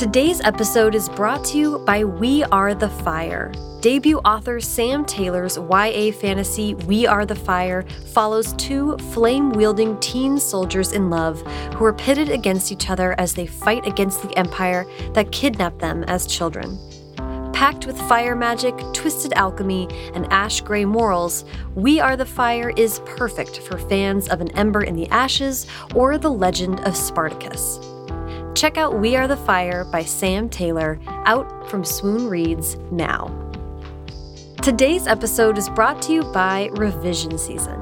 Today's episode is brought to you by We Are the Fire. Debut author Sam Taylor's YA fantasy We Are the Fire follows two flame wielding teen soldiers in love who are pitted against each other as they fight against the empire that kidnapped them as children. Packed with fire magic, twisted alchemy, and ash gray morals, We Are the Fire is perfect for fans of An Ember in the Ashes or The Legend of Spartacus. Check out We Are the Fire by Sam Taylor, out from Swoon Reads now. Today's episode is brought to you by Revision Season.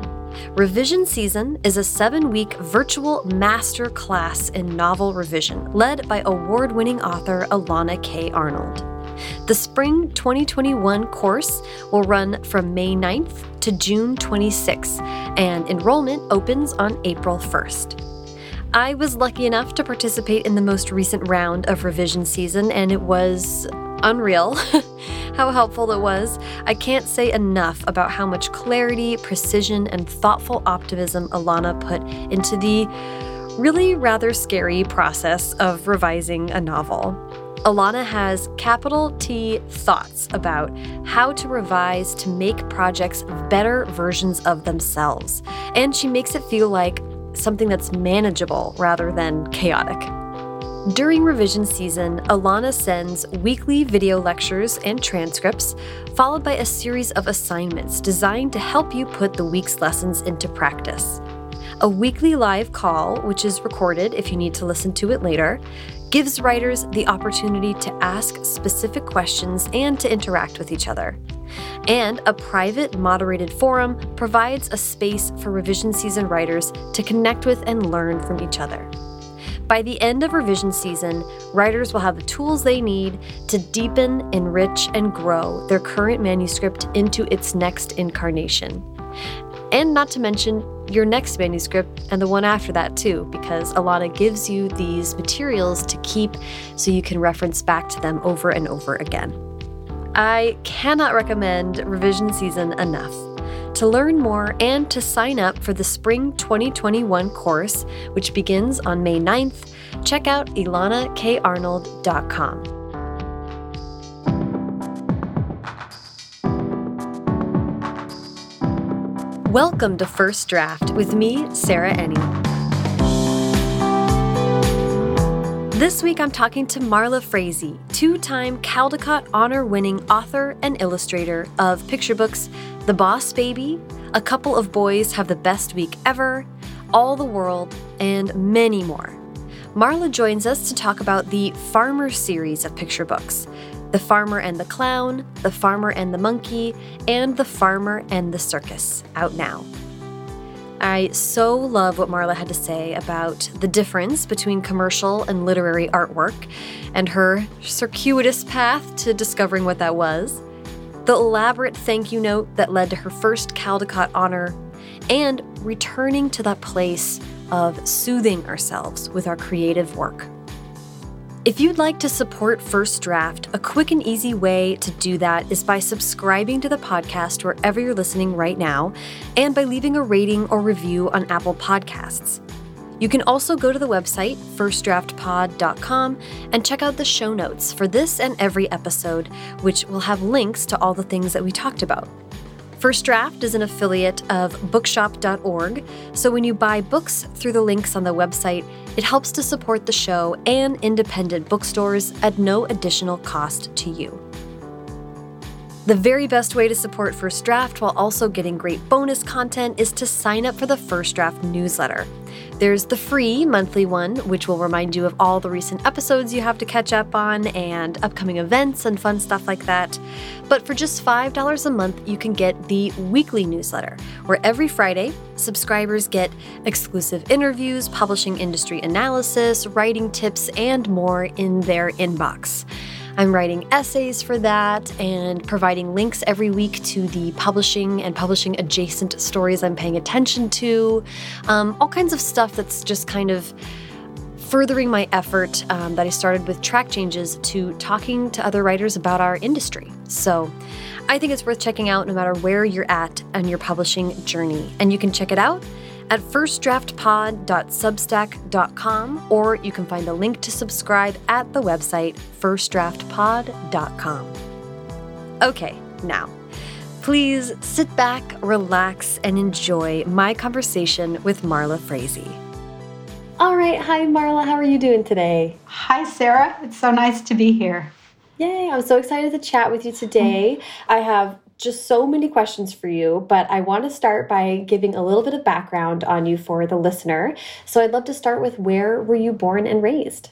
Revision Season is a seven week virtual master class in novel revision led by award winning author Elana K. Arnold. The Spring 2021 course will run from May 9th to June 26th, and enrollment opens on April 1st. I was lucky enough to participate in the most recent round of revision season, and it was unreal how helpful it was. I can't say enough about how much clarity, precision, and thoughtful optimism Elana put into the really rather scary process of revising a novel. Elana has capital T thoughts about how to revise to make projects better versions of themselves, and she makes it feel like something that's manageable rather than chaotic. During revision season, Elana sends weekly video lectures and transcripts, followed by a series of assignments designed to help you put the week's lessons into practice. A weekly live call, which is recorded if you need to listen to it later, gives writers the opportunity to ask specific questions and to interact with each other. And a private, moderated forum provides a space for revision season writers to connect with and learn from each other. By the end of revision season, writers will have the tools they need to deepen, enrich, and grow their current manuscript into its next incarnation. And not to mention your next manuscript and the one after that, too, because Elana gives you these materials to keep so you can reference back to them over and over again. I cannot recommend revision season enough. To learn more and to sign up for the Spring 2021 course, which begins on May 9th, check out elanakarnold.com. Welcome to First Draft with me, Sarah Enni. This week I'm talking to Marla Frazee, two time Caldecott honor winning author and illustrator of picture books The Boss Baby, A Couple of Boys Have the Best Week Ever, All the World, and many more. Marla joins us to talk about the Farmer series of picture books the Farmer and the Clown, The Farmer and the Monkey, and The Farmer and the Circus, out now. I so love what Marla had to say about the difference between commercial and literary artwork and her circuitous path to discovering what that was, the elaborate thank you note that led to her first Caldecott honor, and returning to that place of soothing ourselves with our creative work. If you'd like to support First Draft, a quick and easy way to do that is by subscribing to the podcast wherever you're listening right now and by leaving a rating or review on Apple Podcasts. You can also go to the website, firstdraftpod.com, and check out the show notes for this and every episode, which will have links to all the things that we talked about. First Draft is an affiliate of bookshop.org, so when you buy books through the links on the website, it helps to support the show and independent bookstores at no additional cost to you. The very best way to support First Draft while also getting great bonus content is to sign up for the First Draft newsletter. There's the free monthly one, which will remind you of all the recent episodes you have to catch up on and upcoming events and fun stuff like that. But for just $5 a month, you can get the weekly newsletter, where every Friday, subscribers get exclusive interviews, publishing industry analysis, writing tips, and more in their inbox. I'm writing essays for that and providing links every week to the publishing and publishing adjacent stories I'm paying attention to. Um, all kinds of stuff that's just kind of furthering my effort um, that I started with track changes to talking to other writers about our industry. So I think it's worth checking out no matter where you're at on your publishing journey. And you can check it out at firstdraftpod.substack.com, or you can find a link to subscribe at the website firstdraftpod.com. Okay, now, please sit back, relax, and enjoy my conversation with Marla Frazee. All right, hi Marla, how are you doing today? Hi Sarah, it's so nice to be here. Yay, I'm so excited to chat with you today. I have just so many questions for you, but I want to start by giving a little bit of background on you for the listener. So I'd love to start with where were you born and raised?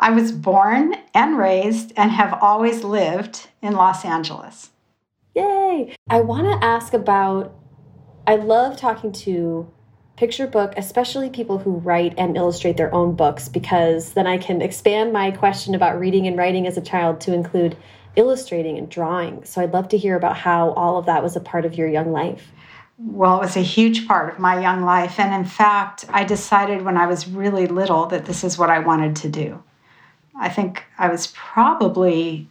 I was born and raised and have always lived in Los Angeles. Yay! I want to ask about, I love talking to picture book, especially people who write and illustrate their own books, because then I can expand my question about reading and writing as a child to include illustrating and drawing. So I'd love to hear about how all of that was a part of your young life. Well, it was a huge part of my young life. And in fact, I decided when I was really little that this is what I wanted to do. I think I was probably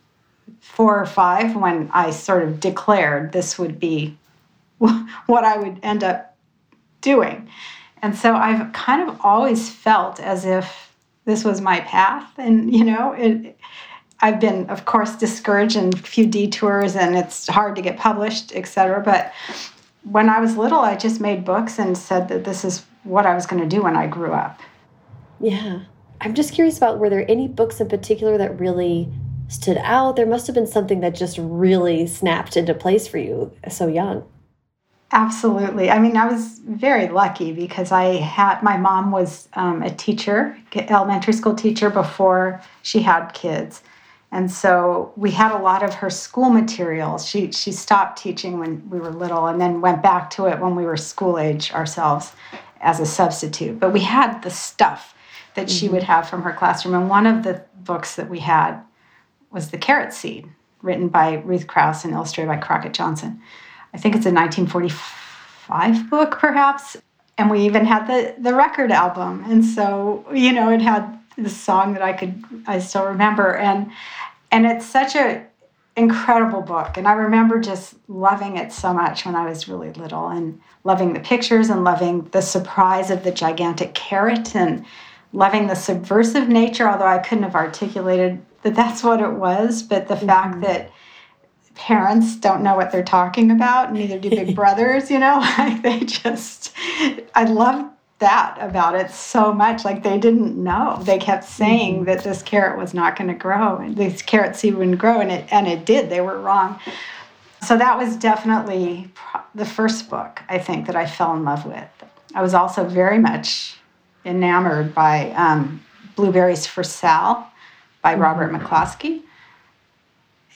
four or five when I sort of declared this would be what I would end up doing. And so I've kind of always felt as if this was my path. And, you know, it, I've been, of course, discouraged in a few detours and it's hard to get published, etc. But when I was little, I just made books and said that this is what I was going to do when I grew up. Yeah. I'm just curious about were there any books in particular that really stood out? There must have been something that just really snapped into place for you so young. Absolutely. I mean, I was very lucky because I had my mom was um, a teacher, elementary school teacher, before she had kids. And so we had a lot of her school materials. She she stopped teaching when we were little and then went back to it when we were school age ourselves as a substitute. But we had the stuff that she mm-hmm. would have from her classroom. And one of the books that we had was The Carrot Seed, written by Ruth Krauss and illustrated by Crockett Johnson. I think it's a 1945 book, perhaps. And we even had the, the record album. And so, you know, it had the song that I could, I still remember. And, and it's such a incredible book. And I remember just loving it so much when I was really little and loving the pictures and loving the surprise of the gigantic carrot and loving the subversive nature, although I couldn't have articulated that that's what it was. But the mm-hmm. fact that parents don't know what they're talking about, neither do big brothers, you know, like they just, I love that about it so much. Like they didn't know. They kept saying mm-hmm. that this carrot was not going to grow and this carrot seed wouldn't grow, and it and it did. They were wrong. So that was definitely the first book I think that I fell in love with. I was also very much enamored by um, Blueberries for Sal by mm-hmm. Robert McCloskey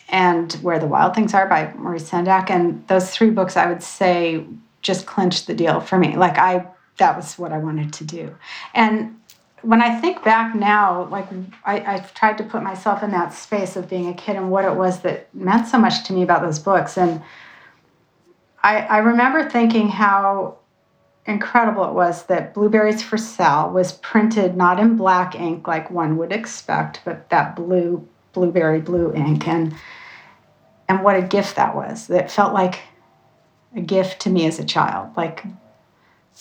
and Where the Wild Things Are by Maurice Sendak. And those three books, I would say, just clinched the deal for me. Like, I, that was what I wanted to do. And when I think back now, like, I, I've tried to put myself in that space of being a kid and what it was that meant so much to me about those books. And I, I remember thinking how incredible it was that Blueberries for Sal was printed not in black ink like one would expect, but that blue, blueberry blue ink. And and what a gift that was. That felt like a gift to me as a child, like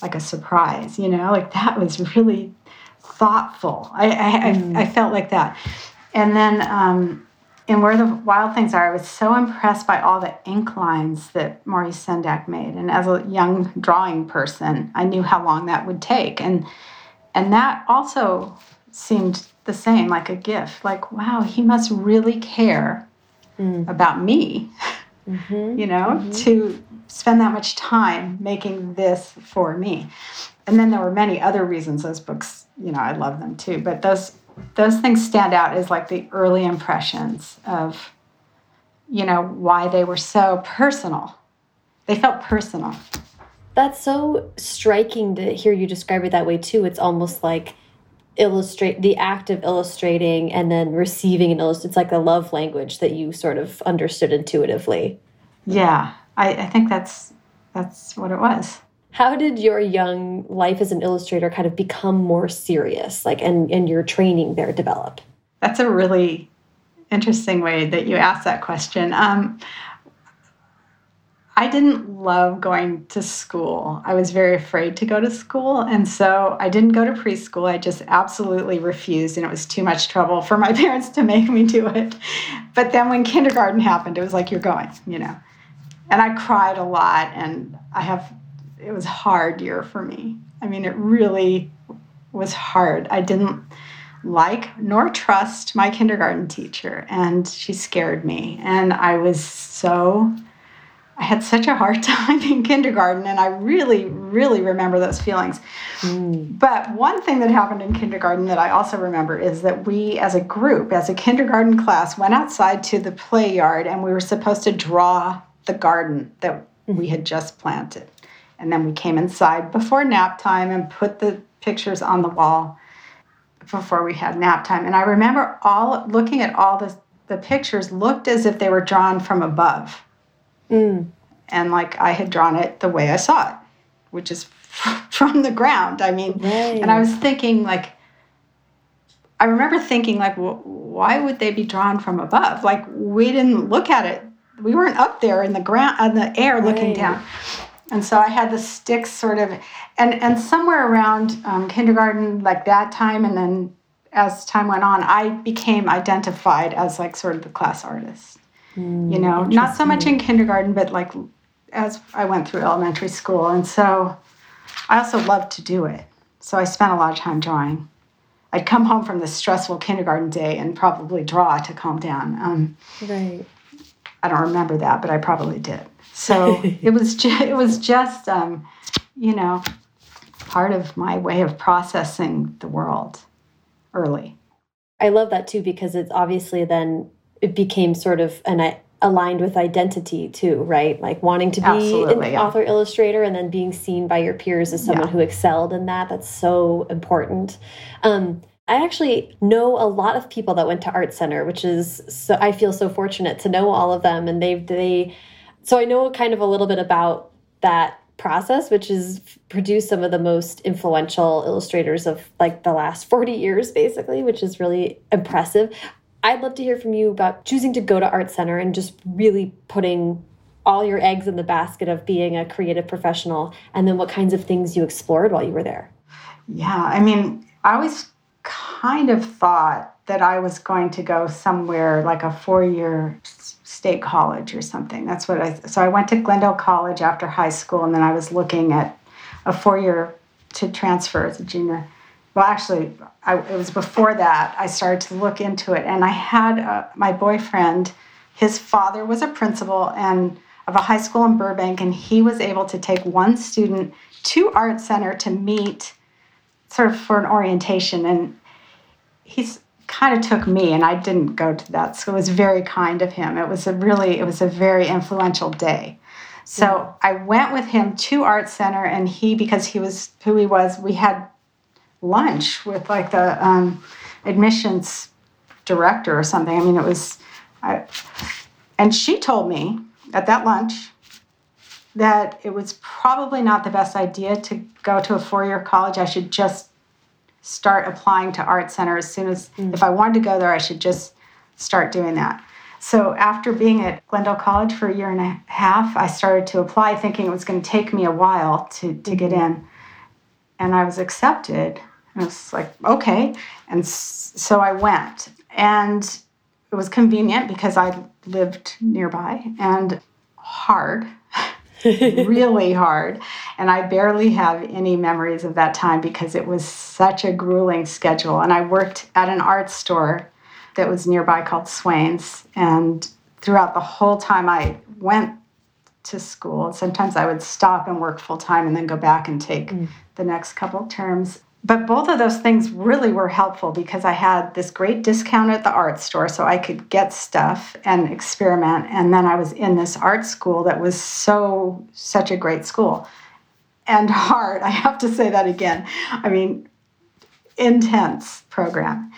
like a surprise, you know, like that was really thoughtful. I I, mm. I, I felt like that. And then um, in Where the Wild Things Are, I was so impressed by all the ink lines that Maurice Sendak made. And as a young drawing person, I knew how long that would take. And and that also seemed the same, like a gift. Like, wow, he must really care mm. about me, mm-hmm. you know, mm-hmm. to spend that much time making this for me. And then there were many other reasons those books, you know, I love them too. But those those things stand out as like the early impressions of, you know, why they were so personal. They felt personal. That's so striking to hear you describe it that way too. It's almost like illustrate the act of illustrating and then receiving an illustration. It's like a love language that you sort of understood intuitively. Yeah, I, I think that's that's what it was. How did your young life as an illustrator kind of become more serious, like, and, and your training there develop? That's a really interesting way that you asked that question. Um, I didn't love going to school. I was very afraid to go to school. And so I didn't go to preschool. I just absolutely refused. And it was too much trouble for my parents to make me do it. But then when kindergarten happened, it was like, you're going, you know. And I cried a lot. And I have, it was hard year for me. I mean, it really was hard. I didn't like nor trust my kindergarten teacher. And she scared me. And I was so I had such a hard time in kindergarten, and I really, really remember those feelings. Mm. But one thing that happened in kindergarten that I also remember is that we, as a group, as a kindergarten class, went outside to the play yard and we were supposed to draw the garden that we had just planted. And then we came inside before nap time and put the pictures on the wall before we had nap time. And I remember all looking at all the, the pictures looked as if they were drawn from above Mm. And like I had drawn it the way I saw it, which is from the ground. I mean, right. and I was thinking like, I remember thinking like, well, why would they be drawn from above? Like we didn't look at it. We weren't up there in the ground, on the air, right. looking down. And so I had the sticks sort of, and and somewhere around um, kindergarten, like that time, and then as time went on, I became identified as like sort of the class artist. Mm, you know, not so much in kindergarten, but like as I went through elementary school. And so I also loved to do it. So I spent a lot of time drawing. I'd come home from the stressful kindergarten day and probably draw to calm down. Um, right. I don't remember that, but I probably did. So it was just, it was just, um, you know, part of my way of processing the world early. I love that too because it's obviously then it became sort of an aligned with identity too, right? Like wanting to be Absolutely, an yeah. author illustrator and then being seen by your peers as someone yeah. who excelled in that. That's so important. Um, I actually know a lot of people that went to Art Center, which is so I feel so fortunate to know all of them, and they they. So I know kind of a little bit about that process, which is produced some of the most influential illustrators of like the last 40 years, basically, which is really impressive. I'd love to hear from you about choosing to go to Art Center and just really putting all your eggs in the basket of being a creative professional and then what kinds of things you explored while you were there. Yeah, I mean, I always kind of thought that I was going to go somewhere like a four year state college or something. That's what I, so I went to Glendale College after high school and then I was looking at a four year to transfer as a junior well, actually, I, it was before that I started to look into it. And I had uh, my boyfriend, his father was a principal and of a high school in Burbank, and he was able to take one student to Art Center to meet sort of for an orientation. And he's kind of took me and I didn't go to that. So it was very kind of him. It was a really, it was a very influential day. So yeah. I went with him to Art Center and he, because he was who he was, we had lunch with like the um, admissions director or something. I mean, it was, I, and she told me at that lunch that it was probably not the best idea to go to a four year college. I should just start applying to Art Center as soon as, mm. if I wanted to go there, I should just start doing that. So after being at Glendale College for a year and a half, I started to apply thinking it was going to take me a while to, to get mm-hmm. in. And I was accepted. I was like, okay. And so I went. And it was convenient because I lived nearby and hard, really hard. And I barely have any memories of that time because it was such a grueling schedule. And I worked at an art store that was nearby called Swain's. And throughout the whole time I went to school, sometimes I would stop and work full time and then go back and take mm. the next couple terms but both of those things really were helpful because I had this great discount at the art store so I could get stuff and experiment. And then I was in this art school that was so, such a great school and hard. I have to say that again. I mean, intense program.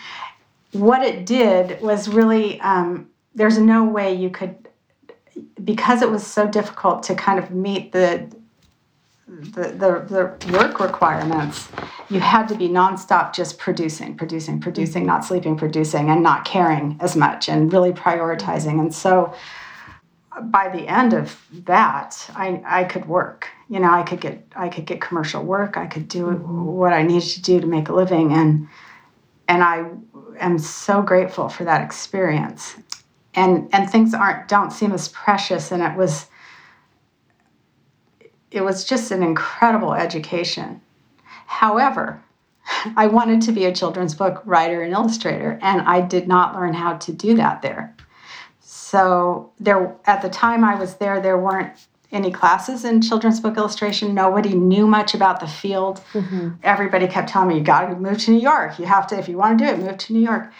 What it did was really, um, there's no way you could, because it was so difficult to kind of meet the the, the, the work requirements, you had to be nonstop just producing, producing, producing, not sleeping, producing, and not caring as much and really prioritizing. And so by the end of that, I, I could work. You know, I could get I could get commercial work. I could do mm-hmm. what I needed to do to make a living, and and I am so grateful for that experience. And and things aren't don't seem as precious. And it was it was just an incredible education. However, I wanted to be a children's book writer and illustrator, and I did not learn how to do that there. So there, at the time I was there, there weren't any classes in children's book illustration. Nobody knew much about the field. Mm-hmm. Everybody kept telling me, "You got to move to New York. You have to, if you want to do it, move to New York."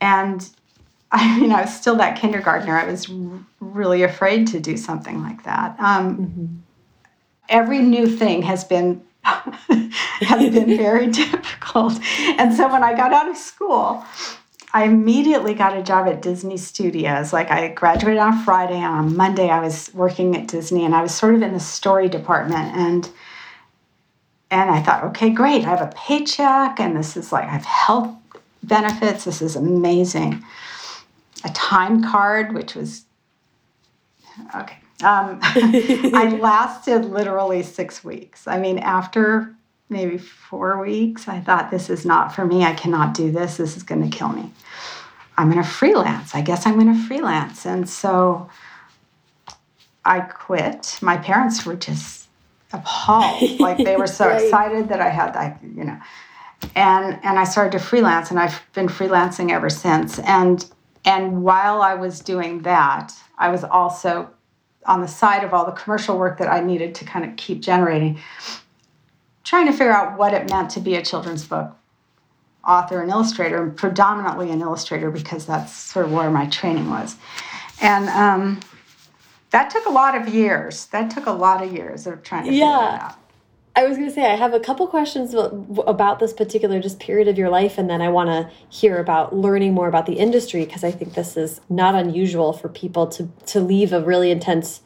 And I mean, I was still that kindergartner. I was really afraid to do something like that. Um, mm-hmm. Every new thing has been has been very difficult. And so when I got out of school, I immediately got a job at Disney Studios. Like I graduated on Friday, and on Monday I was working at Disney, and I was sort of in the story department. And and I thought, okay, great, I have a paycheck, and this is like I have health benefits. This is amazing. A time card, which was okay. Um, I lasted literally six weeks. I mean, after maybe four weeks, I thought, this is not for me. I cannot do this. This is going to kill me. I'm going to freelance. I guess I'm going to freelance. And so I quit. My parents were just appalled. like they were so right. excited that I had that, you know. And and I started to freelance and I've been freelancing ever since. And and while I was doing that, I was also on the side of all the commercial work that I needed to kind of keep generating trying to figure out what it meant to be a children's book author and illustrator, and predominantly an illustrator because that's sort of where my training was. And um, that took a lot of years. That took a lot of years of trying to figure yeah. out. I was going to say I have a couple questions about this particular just period of your life, and then I want to hear about learning more about the industry because I think this is not unusual for people to to leave a really intense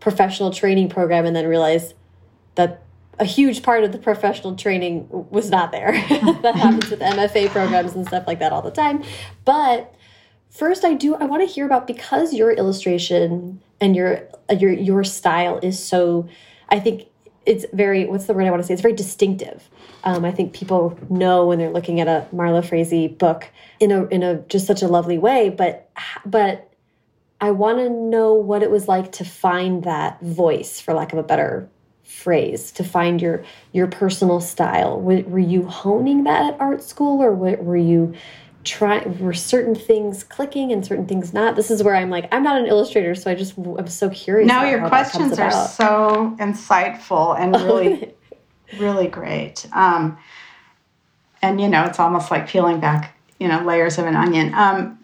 professional training program and then realize that a huge part of the professional training was not there. that happens with MFA programs and stuff like that all the time. But first, I do I want to hear about because your illustration and your your your style is so. I think it's very what's the word I want to say? It's very distinctive. Um, I think people know when they're looking at a Marla Frazee book in a in a just such a lovely way. But but I want to know what it was like to find that voice, for lack of a better phrase to find your your personal style were you honing that at art school or were you trying were certain things clicking and certain things not this is where i'm like i'm not an illustrator so i just i'm so curious now your questions are so insightful and really really great um, and you know it's almost like peeling back you know layers of an onion um,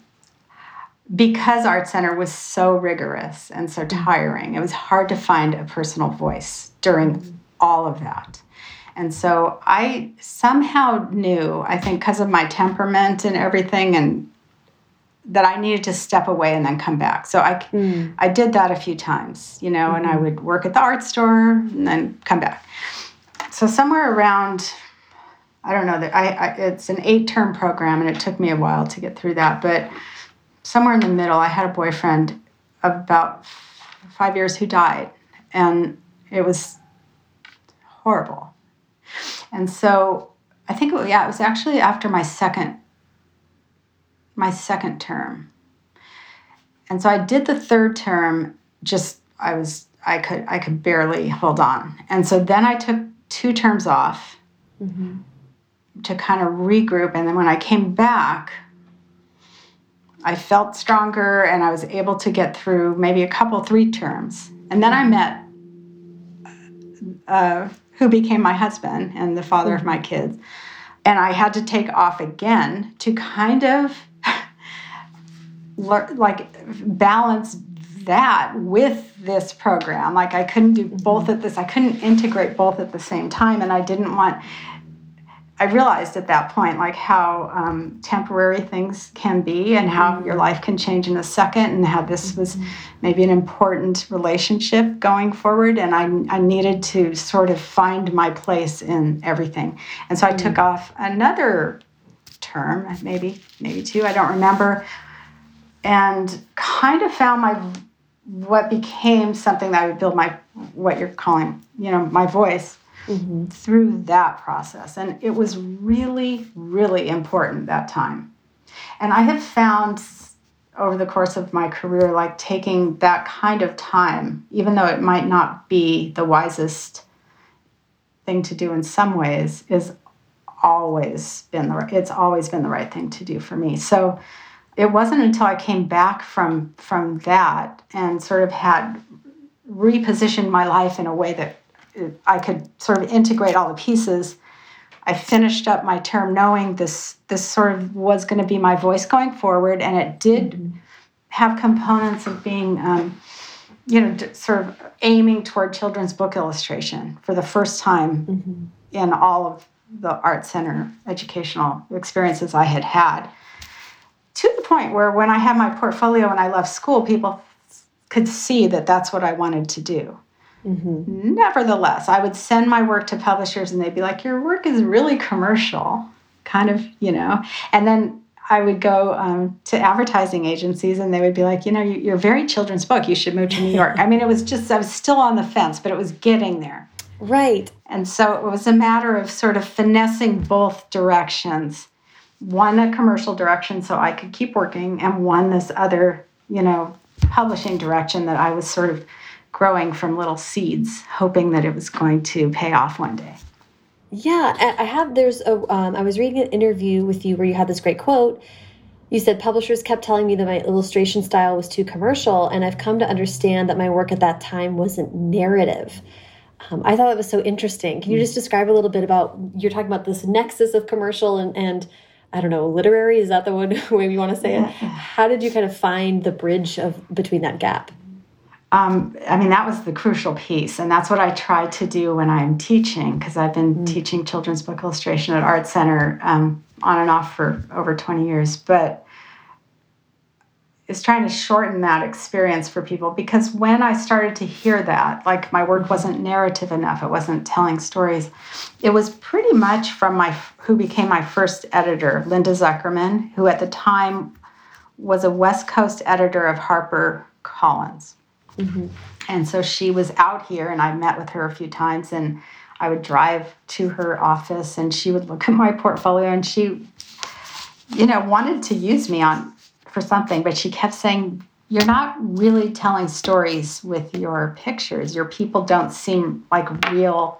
because Art Center was so rigorous and so mm-hmm. tiring, it was hard to find a personal voice during mm-hmm. all of that. And so I somehow knew, I think because of my temperament and everything, and that I needed to step away and then come back. So I, mm. I did that a few times, you know, mm-hmm. and I mm-hmm. would work at the art store and then come back. So somewhere around, I don't know that I, I it's an eight term program and it took me a while to get through that, but somewhere in the middle, I had a boyfriend of about five years who died, and it was horrible. And so I think, it, yeah, it was actually after my second my second term. And so I did the third term. Just I was I could I could barely hold on, and so then I took two terms off mm-hmm. to kind of regroup. And then when I came back, I felt stronger and I was able to get through maybe a couple, three terms. And then I met uh, who became my husband and the father of mm. my kids. And I had to take off again to kind of like balance that with this program. Like I couldn't do both at this, I couldn't integrate both at the same time. And I didn't want I realized at that point, like how um, temporary things can be, and how mm-hmm. your life can change in a second, and how this was mm-hmm. maybe an important relationship going forward. And I, I needed to sort of find my place in everything. And so I took mm-hmm. off another term, maybe, maybe two, I don't remember, and kind of found my what became something that I would build my what you're calling, you know, my voice mm-hmm. through that process. And it was really, really important that time. And I have found over the course of my career, like taking that kind of time, even though it might not be the wisest thing to do in some ways, is always been the it's always been the right thing to do for me. So it wasn't until I came back from from that and sort of had repositioned my life in a way that I could sort of integrate all the pieces. I finished up my term knowing this this sort of was going to be my voice going forward, and it did have components of being, um, you know, sort of aiming toward children's book illustration for the first time mm-hmm. in all of the art center educational experiences I had had to the point where when I had my portfolio and I left school, people could see that that's what I wanted to do. Mm-hmm. Nevertheless, I would send my work to publishers and they'd be like, Your work is really commercial, kind of, you know. And then I would go um, to advertising agencies and they would be like, You know, you're very children's book. You should move to New York. I mean, it was just, I was still on the fence, but it was getting there. Right. And so it was a matter of sort of finessing both directions one a commercial direction so I could keep working, and one this other, you know, publishing direction that I was sort of growing from little seeds, hoping that it was going to pay off one day. Yeah, I have. There's a. Um, I was reading an interview with you where you had this great quote. You said publishers kept telling me that my illustration style was too commercial, and I've come to understand that my work at that time wasn't narrative. Um, I thought that was so interesting. Can you just describe a little bit about you're talking about this nexus of commercial and and I don't know, literary? Is that the one way you want to say yeah. it? How did you kind of find the bridge of between that gap? Um, I mean, that was the crucial piece, and that's what I try to do when I'm teaching, because I've been mm. teaching children's book illustration at Art Center um, on and off for over 20 years. But is trying to shorten that experience for people because when I started to hear that, like my work wasn't narrative enough, it wasn't telling stories, it was pretty much from my who became my first editor, Linda Zuckerman, who at the time was a West Coast editor of Harper Collins. Mm-hmm. And so she was out here, and I met with her a few times, and I would drive to her office, and she would look at my portfolio, and she, you know, wanted to use me on for something, but she kept saying, You're not really telling stories with your pictures. Your people don't seem like real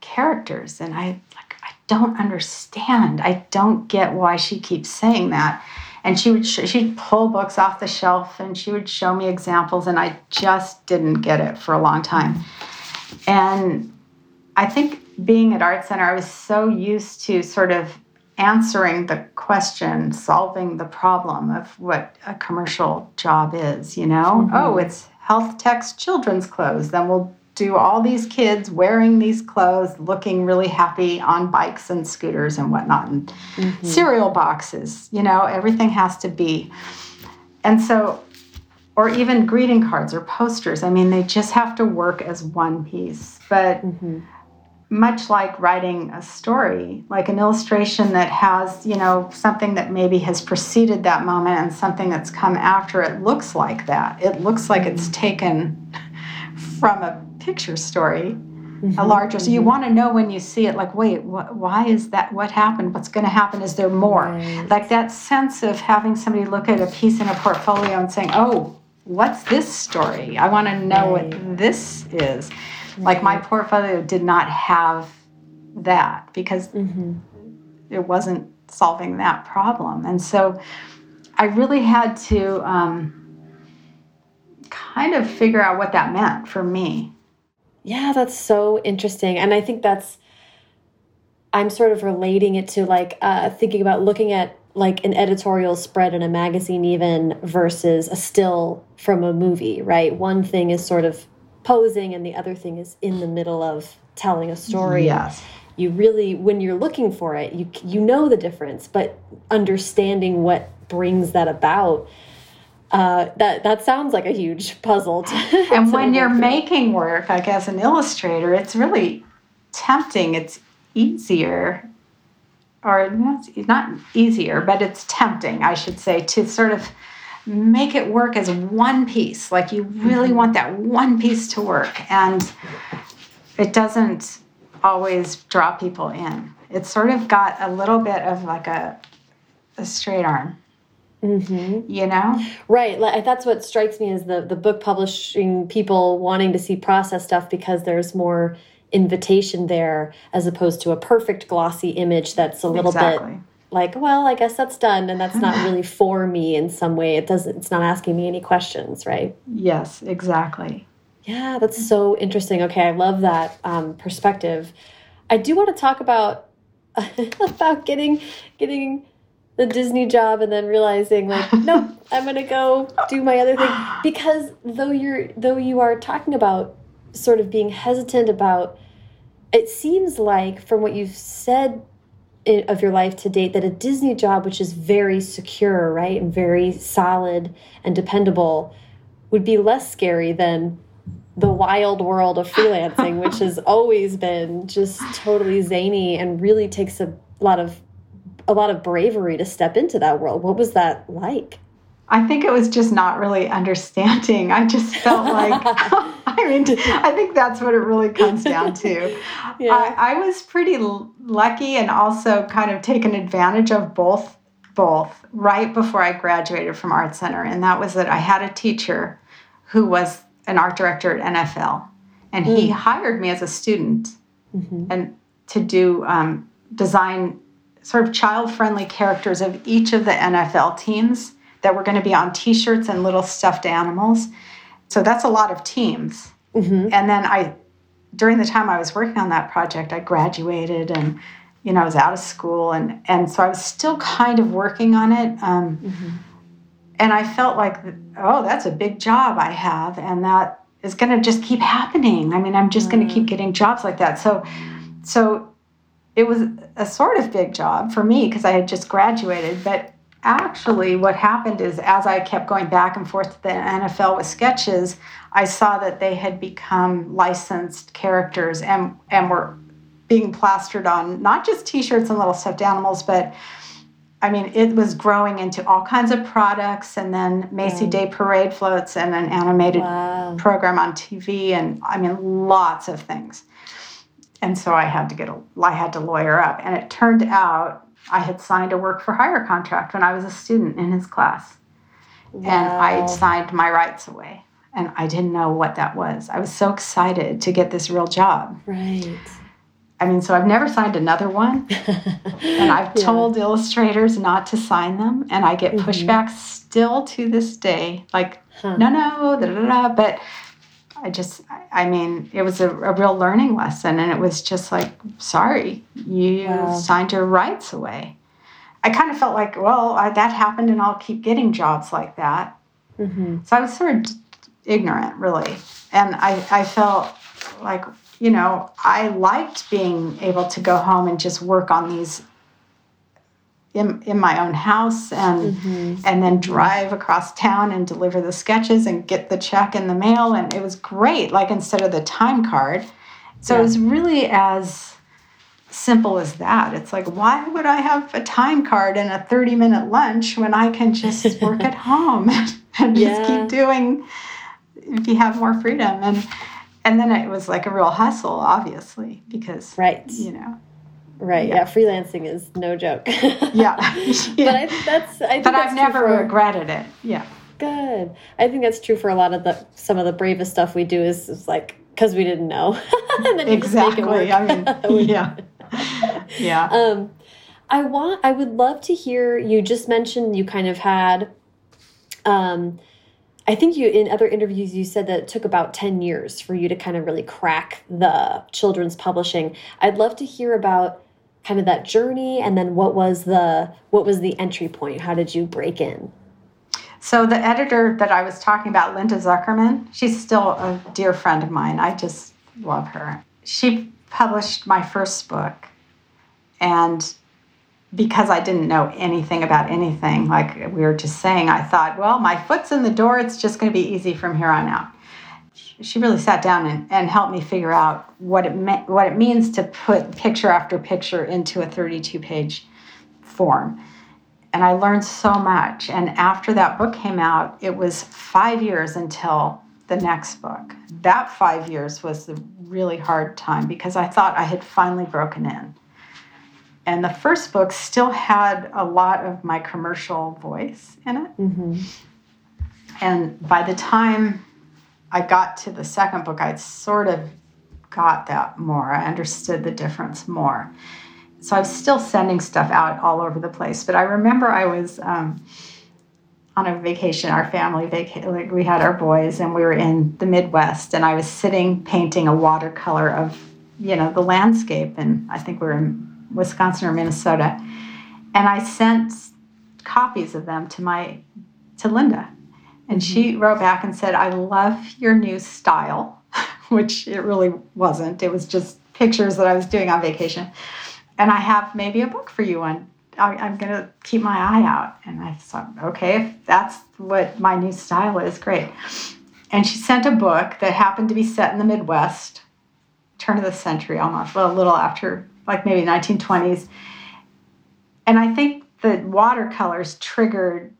characters. And I like I don't understand. I don't get why she keeps saying that. And she would she'd pull books off the shelf and she would show me examples, and I just didn't get it for a long time. And I think being at Art Center, I was so used to sort of answering the question, solving the problem of what a commercial job is, you know? Mm-hmm. Oh, it's Healthtex children's clothes. Then we'll do all these kids wearing these clothes, looking really happy on bikes and scooters and whatnot, and mm-hmm. cereal boxes, you know, everything has to be. And so, or even greeting cards or posters, I mean, they just have to work as one piece. But mm-hmm much like writing a story, like an illustration that has, you know, something that maybe has preceded that moment and something that's come after it looks like that. It looks like it's taken from a picture story, mm-hmm. a larger. So you mm-hmm. want to know when you see it, like, wait, wh- why is that? What happened? What's going to happen? Is there more? Right. Like that sense of having somebody look at a piece in a portfolio and saying, oh, what's this story? I want to know right. what this is. Like my portfolio did not have that because mm-hmm. it wasn't solving that problem. And so I really had to um, kind of figure out what that meant for me. Yeah, that's so interesting. And I think that's, I'm sort of relating it to like uh, thinking about looking at like an editorial spread in a magazine, even versus a still from a movie, right? One thing is sort of posing and the other thing is in the middle of telling a story yes you really when you're looking for it you you know the difference but understanding what brings that about uh, that that sounds like a huge puzzle to, and to when you're through. making work like as an illustrator it's really tempting it's easier or not easier but it's tempting i should say to sort of make it work as one piece. Like you really mm-hmm. want that one piece to work. And it doesn't always draw people in. It's sort of got a little bit of like a, a straight arm. Mm-hmm. You know, right? Like, that's what strikes me as the the book publishing people wanting to see process stuff because there's more invitation there as opposed to a perfect glossy image that's a little exactly. bit like, well, I guess that's done and that's not really for me in some way. It doesn't it's not asking me any questions, right? Yes, exactly. Yeah, that's so interesting. Okay, I love that um, perspective. I do want to talk about about getting getting the Disney job and then realizing like, no, I'm gonna go do my other thing. Because though you're though you are talking about sort of being hesitant about it seems like from what you've said of your life to date that a Disney job, which is very secure, right, and very solid and dependable, would be less scary than the wild world of freelancing, which has always been just totally zany and really takes a lot of a lot of bravery to step into that world. What was that like? I think it was just not really understanding. I just felt like, I mean, I think that's what it really comes down to. Yeah. I, I was pretty lucky and also kind of taken advantage of both both right before I graduated from Art Center. And that was that I had a teacher who was an art director at NFL. And mm. he hired me as a student mm -hmm. and to do um, design sort of child friendly characters of each of the NFL teams that were going to be on t-shirts and little stuffed animals. So that's a lot of teams. Mm-hmm. And then I during the time I was working on that project, I graduated and you know, I was out of school and and so I was still kind of working on it. Um, mm-hmm. And I felt like, oh, that's a big job I have, and that is going to just keep happening. I mean, I'm just mm-hmm. going to keep getting jobs like that. So, so it was a sort of big job for me because I had just graduated, but actually what happened is as i kept going back and forth to the nfl with sketches i saw that they had become licensed characters and and were being plastered on not just t-shirts and little stuffed animals but i mean it was growing into all kinds of products and then macy day parade floats and an animated wow. program on tv and i mean lots of things and so i had to get a i had to lawyer up and it turned out I had signed a work for hire contract when I was a student in his class. Wow. And I signed my rights away. And I didn't know what that was. I was so excited to get this real job. Right. I mean, so I've never signed another one. and I've yeah. told illustrators not to sign them. And I get pushback mm -hmm. still to this day. Like, huh. no, no, da, da, da. But I just, I mean, it was a, a, real learning lesson. And it was just like, sorry, you wow. signed your rights away. I kind of felt like, well, I, that happened and I'll keep getting jobs like that. Mm-hmm. So I was sort of ignorant, really. And I, I felt like, you know, I liked being able to go home and just work on these in, in my own house and mm-hmm. and then drive across town and deliver the sketches and get the check in the mail and it was great like instead of the time card so yeah. it was really as simple as that it's like why would i have a time card and a 30 minute lunch when i can just work at home and just yeah. keep doing if you have more freedom and and then it was like a real hustle obviously because right you know Right. Yeah. yeah. Freelancing is no joke. yeah. But I think that's. I think but I've never for, regretted it. Yeah. Good. I think that's true for a lot of the some of the bravest stuff we do is, is like because we didn't know. exactly. I mean, yeah. yeah. Um, I want. I would love to hear. You just mentioned you kind of had. Um, I think you in other interviews you said that it took about 10 years for you to kind of really crack the children's publishing. I'd love to hear about kind of that journey and then what was the what was the entry point? How did you break in? So the editor that i was talking about linda zuckerman she's still a dear friend of mine. I just love her. She published my first book and because i didn't know anything about anything like we were just saying i thought well my foot's in the door. It's just going to be easy from here on out she really sat down and, and helped me figure out what it meant, what it means to put picture after picture into a 32 page form. and I learned so much. And after that book came out, it was five years until the next book. That five years was the really hard time because I thought I had finally broken in. And the first book still had a lot of my commercial voice in it. Mm-hmm. And by the time I got to the second book, I'd sort of got that more. I understood the difference more. So I was still sending stuff out all over the place. But I remember I was um, on a vacation, our family vacation, like we had our boys, and we were in the Midwest, and I was sitting painting a watercolor of, you know, the landscape, and I think we were in Wisconsin or Minnesota, and I sent copies of them to my to Linda, and mm-hmm. she wrote back and said, "I love your new style," which it really wasn't. It was just pictures that I was doing on vacation, and I have maybe a book for you on I, am going to keep my eye out. And I thought, okay, if that's what my new style is, great. And she sent a book that happened to be set in the Midwest, turn of the century almost, well, a little after, like maybe 1920s. And I think the watercolors triggered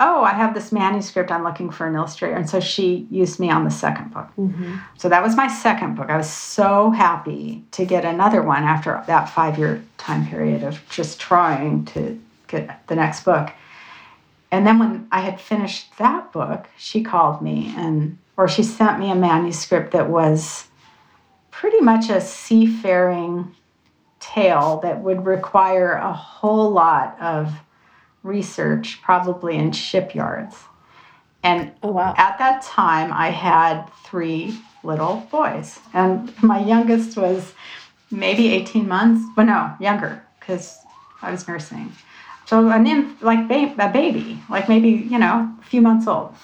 oh, I have this manuscript. I'm looking for an illustrator. And so she used me on the second book. Mm-hmm. So that was my second book. I was so happy to get another one after that five year time period of just trying to get the next book. And then when I had finished that book, she called me and, or she sent me a manuscript that was pretty much a seafaring tale that would require a whole lot of research, probably in shipyards. And oh, wow. at that time, I had three little boys. And my youngest was maybe 18 months, but no, younger, because I was nursing. So an inf- like ba- a baby, like maybe, you know, a few months old.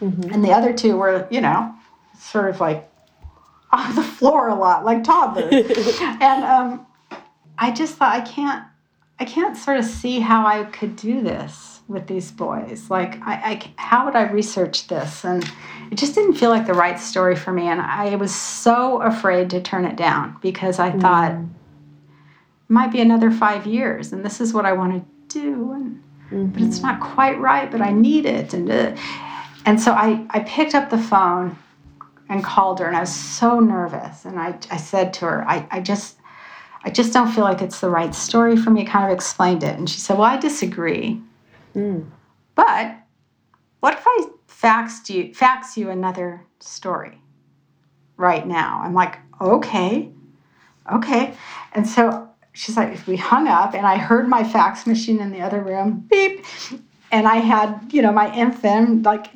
Mm-hmm. And the other two were, you know, sort of like on the floor a lot, like toddlers. and um, I just thought, I can't, I can't sort of see how I could do this with these boys. Like, I, I, how would I research this? And it just didn't feel like the right story for me. And I was so afraid to turn it down because I mm. thought it might be another five years, and this is what I want to do. And mm-hmm. but it's mm-hmm. not quite right. But I need it. And uh, and so I I picked up the phone and called her, and I was so nervous. And I I said to her, I I just I just don't feel like it's the right story for me. Kind of explained it. And she said, Well, I disagree. Mm. But what if I faxed you, fax you another story right now? I'm like, Okay, okay. And so she's like, We hung up, and I heard my fax machine in the other room beep. And I had, you know, my infant like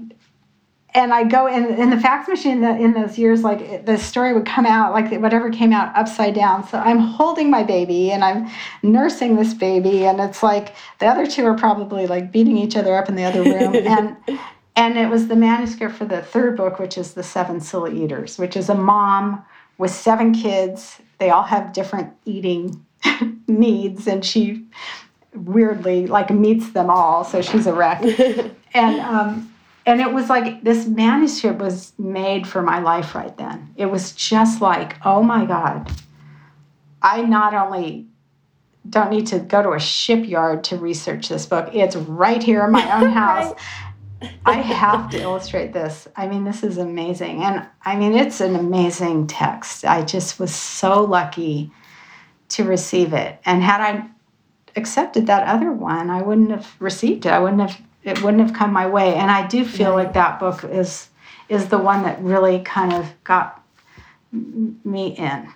and I go in in the fax machine the, in those years, like the story would come out like whatever came out upside down. So I'm holding my baby and I'm nursing this baby, and it's like the other two are probably like beating each other up in the other room, and and it was the manuscript for the third book, which is the Seven Silly Eaters, which is a mom with seven kids. They all have different eating needs, and she weirdly like meets them all, so she's a wreck, and. um and it was like this manuscript was made for my life right then. It was just like, oh my God, I not only don't need to go to a shipyard to research this book, it's right here in my own house. I have to illustrate this. I mean, this is amazing. And I mean, it's an amazing text. I just was so lucky to receive it. And had I accepted that other one, I wouldn't have received it. I wouldn't have it wouldn't have come my way. And I do feel like that book is is the one that really kind of got me in.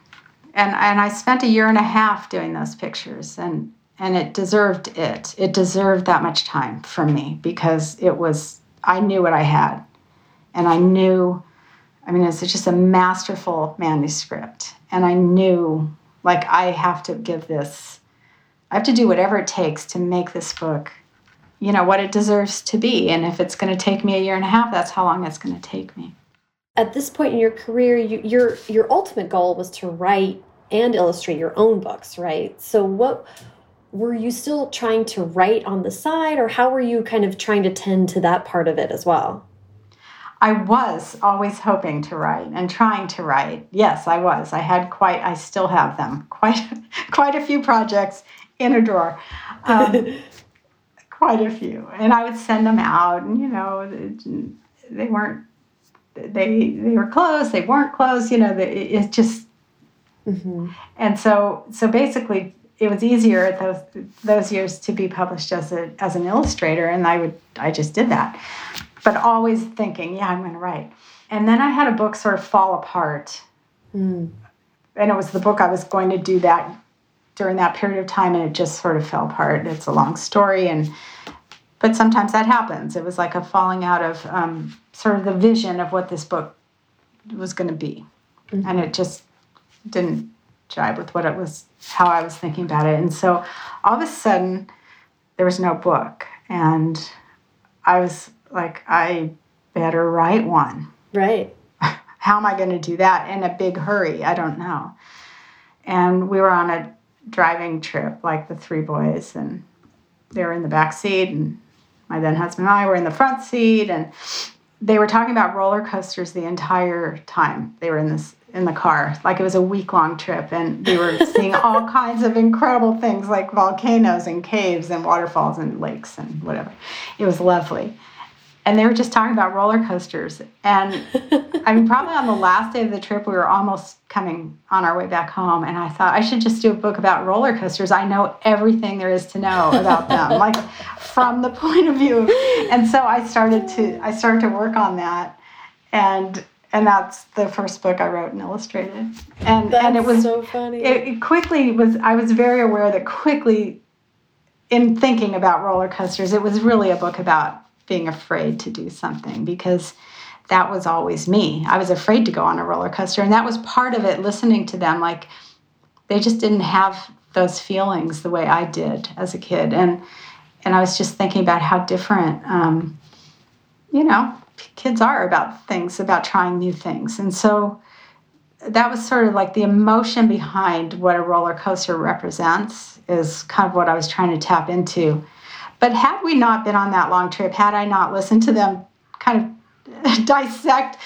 And and I spent a year and a half doing those pictures and and it deserved it. It deserved that much time from me because it was I knew what I had. And I knew I mean it's just a masterful manuscript. And I knew like I have to give this I have to do whatever it takes to make this book you know what it deserves to be and if it's going to take me a year and a half that's how long it's going to take me at this point in your career you, your your ultimate goal was to write and illustrate your own books right so what were you still trying to write on the side or how were you kind of trying to tend to that part of it as well I was always hoping to write and trying to write. Yes, I was. I had quite, I still have them, quite, quite a few projects in a drawer. Um, quite a few, and I would send them out, and you know, they weren't they they were close, they weren't close, you know, it just mm-hmm. and so so basically it was easier at those those years to be published as a as an illustrator, and I would I just did that, but always thinking, yeah, I'm going to write. And then I had a book sort of fall apart, mm. and it was the book I was going to do that during that period of time, and it just sort of fell apart. It's a long story, and but sometimes that happens. It was like a falling out of um, sort of the vision of what this book was going to be, mm-hmm. and it just didn't jibe with what it was, how I was thinking about it. And so all of a sudden, there was no book, and I was like, I better write one. Right. how am I going to do that in a big hurry? I don't know. And we were on a driving trip, like the three boys, and they were in the back seat, and my then husband and I were in the front seat, and they were talking about roller coasters the entire time they were in this in the car. Like it was a week long trip, and we were seeing all kinds of incredible things like volcanoes and caves and waterfalls and lakes and whatever. It was lovely and they were just talking about roller coasters. And I mean, probably on the last day of the trip, we were almost coming on our way back home. And I thought I should just do a book about roller coasters. I know everything there is to know about them, like from the point of view. And so I started to I started to work on that, and and that's the first book I wrote and illustrated. And that's and it was so funny. It, it quickly was. I was very aware that quickly, in thinking about roller coasters, it was really a book about being afraid to do something because that was always me. I was afraid to go on a roller coaster. And that was part of it, listening to them. Like they just didn't have those feelings the way I did as a kid. And and I was just thinking about how different um, you know, kids are about things, about trying new things. And so that was sort of like the emotion behind what a roller coaster represents is kind of what I was trying to tap into. But had we not been on that long trip, had I not listened to them kind of dissect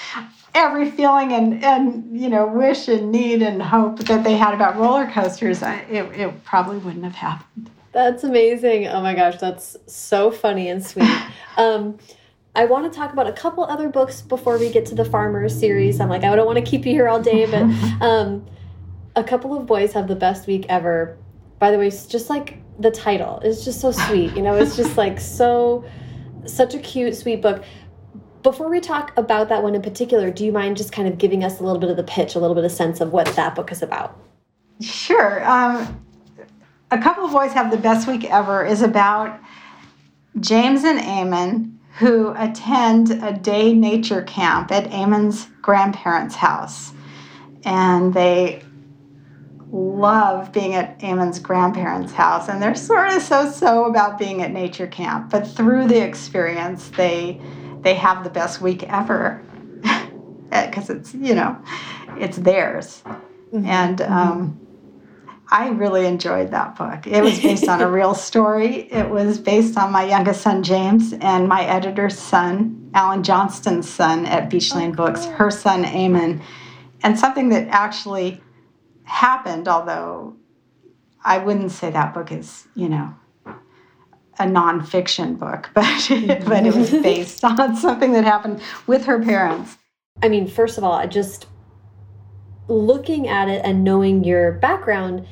every feeling and, and you know wish and need and hope that they had about roller coasters, I, it, it probably wouldn't have happened. That's amazing. Oh my gosh, that's so funny and sweet. Um, I want to talk about a couple other books before we get to the Farmers series. I'm like, I don't want to keep you here all day, but um, a couple of boys have the best week ever. By the way, just like the title is just so sweet. You know, it's just like so, such a cute, sweet book. Before we talk about that one in particular, do you mind just kind of giving us a little bit of the pitch, a little bit of sense of what that book is about? Sure. Um, a couple of boys have the best week ever is about James and Eamon who attend a day nature camp at Eamon's grandparents' house. And they love being at Eamon's grandparents' house, and they're sort of so-so about being at nature camp. But through the experience, they they have the best week ever because it's you know it's theirs. Mm-hmm. And um, I really enjoyed that book. It was based on a real story. It was based on my youngest son James and my editor's son, Allyn Johnston's son at Beach Lane oh, Books, her son Eamon, and something that actually happened, although I wouldn't say that book is, you know, a nonfiction book, but but it was based on something that happened with her parents. I mean, first of all, I just looking at it and knowing your background,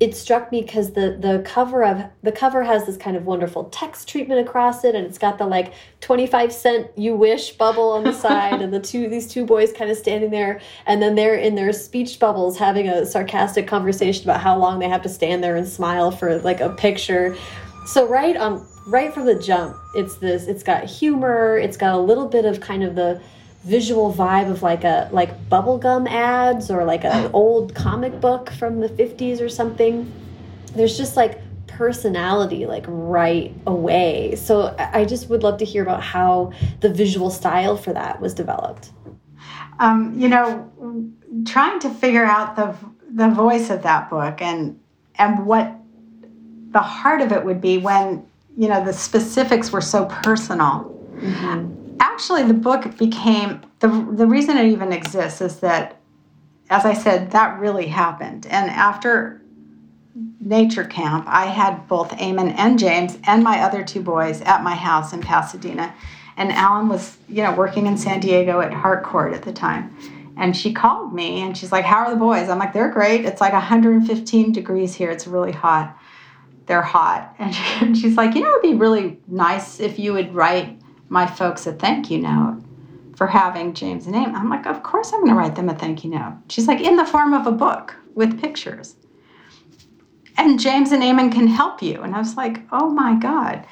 it struck me because the the cover of the cover has this kind of wonderful text treatment across it and it's got the like 25 cent you wish bubble on the side and the two these two boys kind of standing there and then they're in their speech bubbles having a sarcastic conversation about how long they have to stand there and smile for like a picture. So right on right from the jump it's this it's got humor it's got a little bit of kind of the visual vibe of like a like bubblegum ads or like an old comic book from the 50s or something. There's just like personality like right away. So i just would love to hear about how the visual style for that was developed. Um, you know trying to figure out the the voice of that book and and what the heart of it would be when you know the specifics were so personal. Mm -hmm actually the book became the the reason it even exists is that as I said that really happened and after nature camp, I had both Eamon and James and my other two boys at my house in Pasadena. And Allyn was, you know, working in San Diego at Harcourt at the time. And she called me and she's like, How are the boys? I'm like, They're great. It's like 115 degrees here. It's really hot. They're hot. And she's like, You know, it'd be really nice if you would write my folks a thank you note for having James and Eamon. I'm like, Of course I'm going to write them a thank you note. She's like, In the form of a book with pictures. And James and Eamon can help you. And I was like, Oh my God.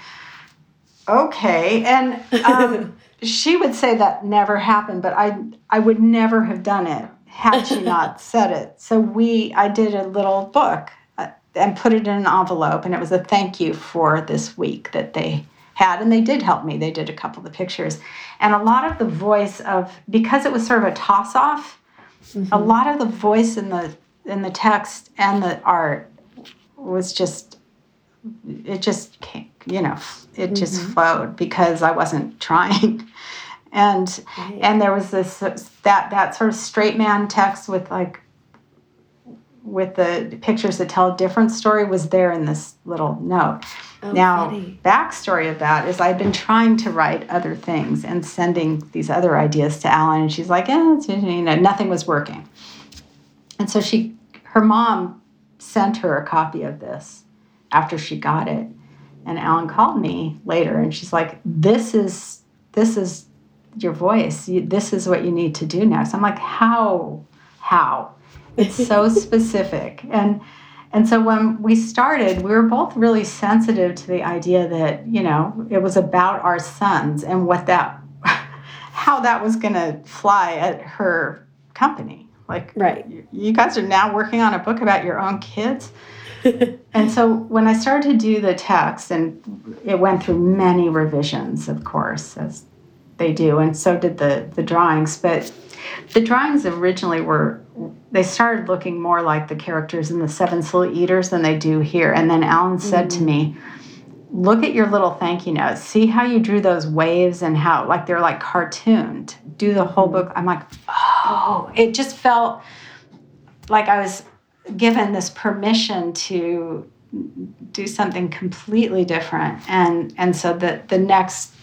Okay. And um, she would say that never happened, but I I would never have done it had she not said it. So we I did a little book uh, and put it in an envelope, and it was a thank you for this week that they had, and they did help me. They did a couple of the pictures, and a lot of the voice of because it was sort of a toss off. Mm-hmm. A lot of the voice in the in the text and the art was just it just came, you know it just mm-hmm. flowed because I wasn't trying. and right. and there was this that that sort of straight man text with like with the pictures that tell a different story was there in this little note. Oh, now, funny. backstory of that is I've been trying to write other things and sending these other ideas to Allyn, and she's like, "Yeah, you know, nothing was working." And so she, her mom, sent her a copy of this after she got it, and Allyn called me later and she's like, This is this is your voice. You, this is what you need to do next. I'm like, How? How? It's so specific. And and so when we started, we were both really sensitive to the idea that, you know, it was about our sons and what that how that was gonna fly at her company. Like right. you guys are now working on a book about your own kids and so when I started to do the text, and it went through many revisions, of course, as they do, and so did the the drawings. But the drawings originally were they started looking more like the characters in the Seven Slow Eaters than they do here. And then Allyn said mm. to me, "Look at your little thank you notes. See how you drew those waves and how like they're like cartooned. Do the whole book." I'm like, "Oh!" It just felt like I was given this permission to do something completely different and and so that the next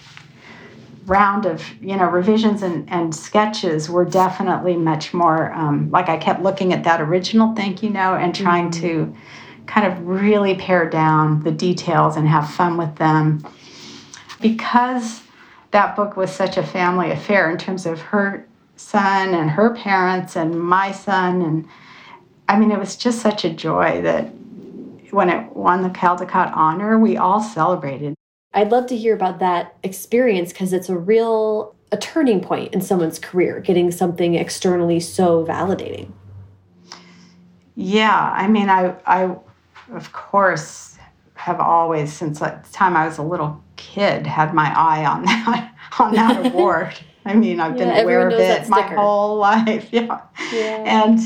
round of you know revisions and, and sketches were definitely much more um, like i kept looking at that original thank you note and trying mm-hmm. to kind of really pare down the details and have fun with them because that book was such a family affair in terms of her son and her parents and my son and I mean, it was just such a joy that when it won the Caldecott honor, we all celebrated. I'd love to hear about that experience because it's a real a turning point in someone's career, getting something externally so validating. Yeah, I mean, I, I, of course, have always since the time I was a little kid had my eye on that on that award. I mean, I've yeah, been aware of it my whole life. Yeah. yeah. And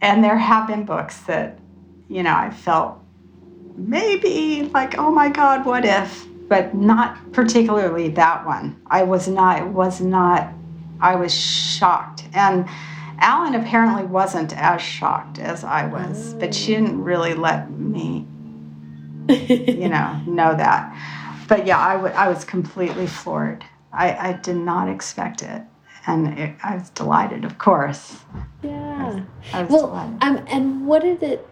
and there have been books that, you know, I felt maybe like, oh my God, what if? But not particularly that one. I was not, was not, I was shocked. And Allyn apparently wasn't as shocked as I was, but she didn't really let me, you know, know that. But yeah, I, I was completely floored. I, I did not expect it and it, I was delighted, of course. Yeah. I was, I was well, delighted. Um, and what did it?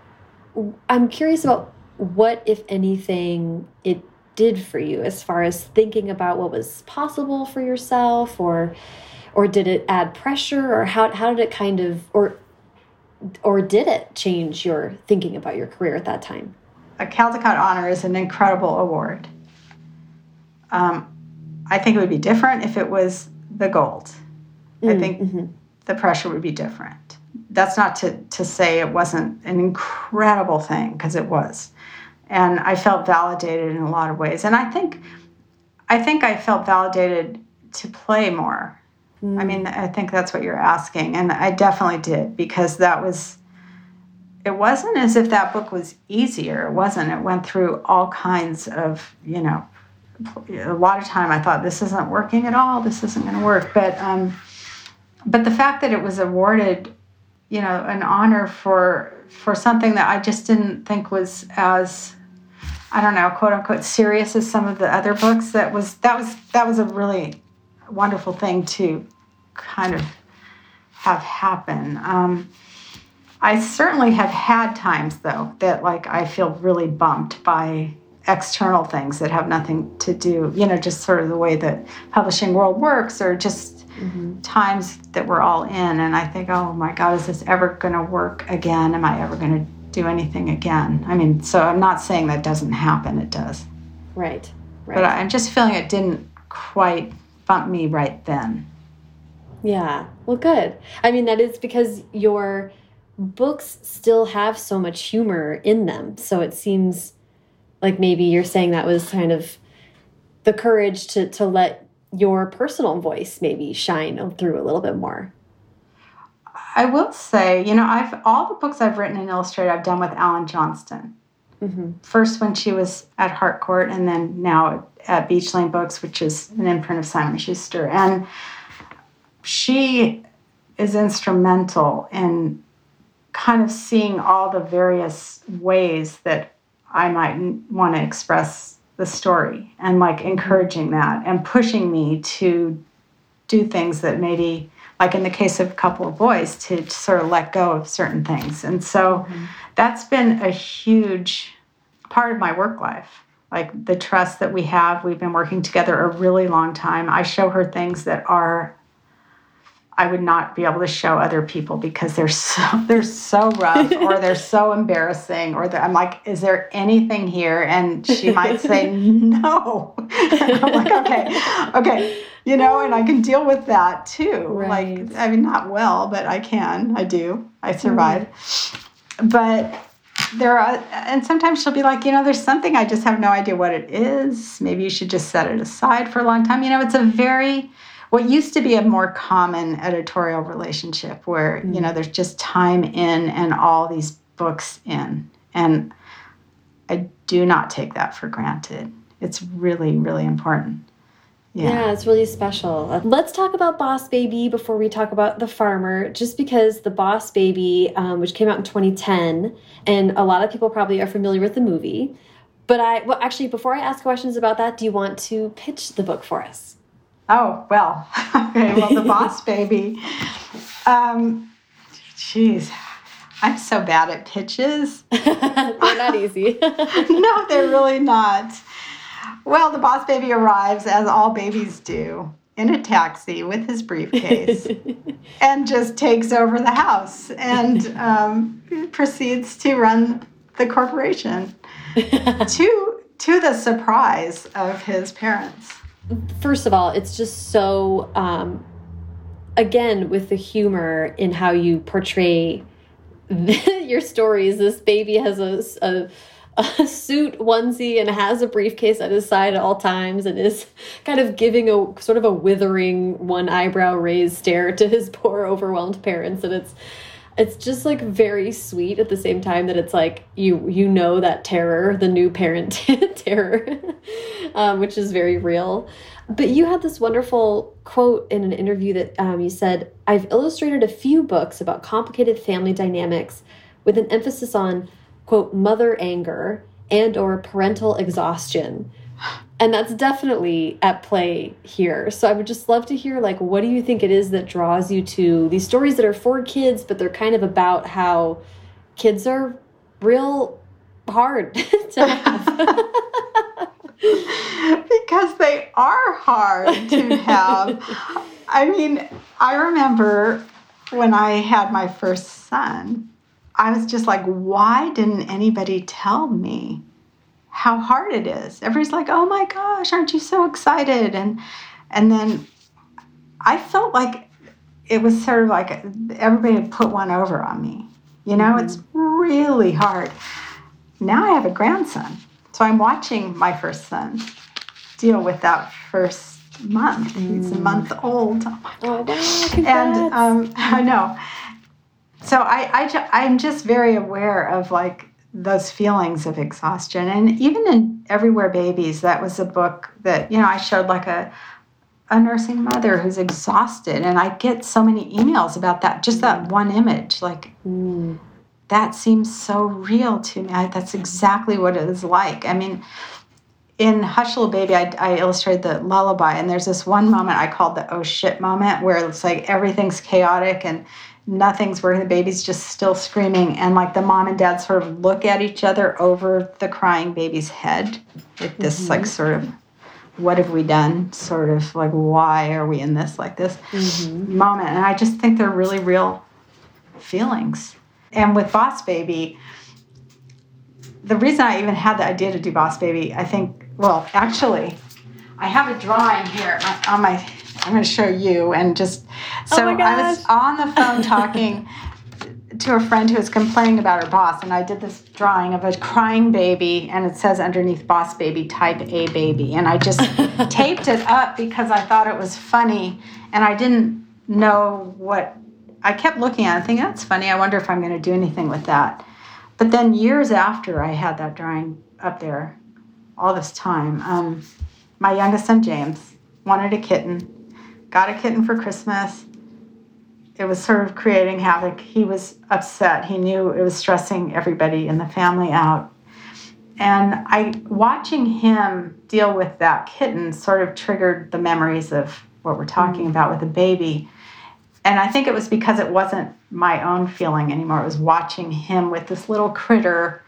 I'm curious about what, if anything, it did for you as far as thinking about what was possible for yourself, or, or did it add pressure, or how how did it kind of, or, or did it change your thinking about your career at that time? A Caldecott Honor is an incredible award. Um, I think it would be different if it was the gold. Mm, I think mm-hmm. the pressure would be different. That's not to, to say it wasn't an incredible thing, because it was. And I felt validated in a lot of ways. And I think I think I felt validated to play more. Mm. I mean, I think that's what you're asking. And I definitely did because that was it wasn't as if that book was easier. It wasn't. It went through all kinds of, you know, a lot of time I thought this isn't working at all. This isn't going to work. But um, but the fact that it was awarded, you know, an honor for for something that I just didn't think was as I don't know, quote unquote serious as some of the other books. That was that was that was a really wonderful thing to kind of have happen. Um, I certainly have had times though that like I feel really bumped by external things that have nothing to do, you know, just sort of the way that publishing world works or just mm-hmm. times that we're all in and I think, oh my God, is this ever gonna work again? Am I ever gonna do anything again? I mean, so I'm not saying that doesn't happen, it does. Right. Right. But I'm just feeling it didn't quite bump me right then. Yeah. Well, good. I mean, that is because your books still have so much humor in them. So it seems like maybe you're saying that was kind of the courage to to let your personal voice maybe shine through a little bit more. I will say, you know, I've all the books I've written and illustrated I've done with Allyn Johnston. Mm -hmm. First when she was at Harcourt, and then now at Beach Lane Books, which is an imprint of Simon Schuster. And she is instrumental in kind of seeing all the various ways that I might want to express the story and like encouraging that and pushing me to do things that maybe like in the case of a couple of boys to sort of let go of certain things. And so mm-hmm. that's been a huge part of my work life. Like the trust that we have we've been working together a really long time. I show her things that are I would not be able to show other people because they're so they're so rough or they're so embarrassing or I'm like, is there anything here? And she might say no. I'm like, okay, okay, you know, and I can deal with that too. Right. Like, I mean, not well, but I can. I do. I survive. Mm. But there are, and sometimes she'll be like, you know, there's something I just have no idea what it is. Maybe you should just set it aside for a long time. You know, it's a very what used to be a more common editorial relationship where mm. you know there's just time in and all these books in and i do not take that for granted it's really really important yeah. yeah. it's really special. Let's talk about Boss Baby before we talk about The Farmer, just because The Boss Baby, um, which came out in 2010, and a lot of people probably are familiar with the movie. But I, well, actually, before I ask questions about that, do you want to pitch the book for us? Oh, well, okay, well, the boss baby. Um, geez, I'm so bad at pitches. they're not easy. no, they're really not. Well, the boss baby arrives, as all babies do, in a taxi with his briefcase and just takes over the house and um, proceeds to run the corporation to, to the surprise of his parents first of all, it's just so, um, again, with the humor in how you portray your stories. This baby has a, a, a, suit onesie and has a briefcase at his side at all times and is kind of giving a sort of a withering, one eyebrow raised stare to his poor, overwhelmed parents. And it's, it's just like very sweet at the same time that it's like you you know that terror the new parent terror um, which is very real. But you had this wonderful quote in an interview that um, you said i've illustrated a few books about complicated family dynamics with an emphasis on quote mother anger and or parental exhaustion and that's definitely at play here. So i would just love to hear like what do you think it is that draws you to these stories that are for kids but they're kind of about how kids are real hard to have? Because they are hard to have. I mean i remember when i had my first son i was just like why didn't anybody tell me how hard it is. Everybody's like, "Oh my gosh, aren't you so excited?" And and then I felt like it was sort of like everybody had put one over on me. You know, mm-hmm. it's really hard. Now I have a grandson, so I'm watching my first son deal with that first month. Mm. He's a mm. month old. Oh my god! Oh, and um, I know. So I, I, I'm just very aware of like those feelings of exhaustion. And even in Everywhere Babies, that was a book that, you know, I showed like a a nursing mother who's exhausted and i get so many emails about that just that one image like mm. that seems so real to me I, that's exactly what it is like i mean in hush little baby I, I illustrated the lullaby and there's this one moment i called the oh shit moment where it's like everything's chaotic and nothing's working. The baby's just still screaming. And like the mom and dad sort of look at each other over the crying baby's head with this mm -hmm. like sort of what have we done? sort of like why are we in this? like this. Mm-hmm. moment and i just think they're really real feelings. And with boss baby the reason i even had the idea to do boss baby i think well actually i have a drawing here on my i'm going to show you and just oh so oh i was on the phone talking to a friend who was complaining about her boss, and I did this drawing of a crying baby, and it says underneath "Boss Baby Type A Baby," and I just taped it up because I thought it was funny, and I didn't know what. I kept looking at it, thinking that's funny. I wonder if I'm going to do anything with that. But then years after I had that drawing up there, all this time, um, my youngest son James wanted a kitten, got a kitten for Christmas it was sort of creating havoc. He was upset. He knew it was stressing everybody in the family out. And I watching him deal with that kitten sort of triggered the memories of what we're talking mm. about with a baby. And I think it was because it wasn't my own feeling anymore. It was watching him with this little critter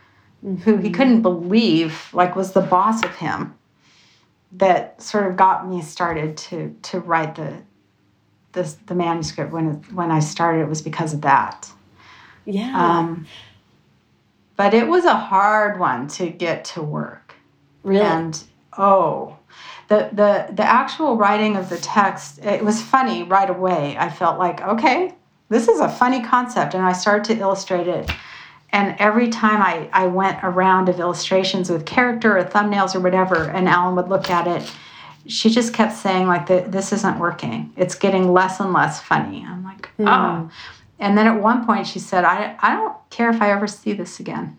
mm-hmm. who he mm-hmm. couldn't believe like was the boss of him that sort of got me started to to write the this the manuscript when when I started it was because of that. Yeah. Um, but it was a hard one to get to work. Really? And oh, the the the actual writing of the text it was funny right away. I felt like okay, this is a funny concept, and I started to illustrate it. And every time I, I went a round of illustrations with character or thumbnails or whatever, and Allyn would look at it, she just kept saying like this isn't working it's getting less and less funny i'm like mm. oh and then at one point she said i, I don't care if i ever see this again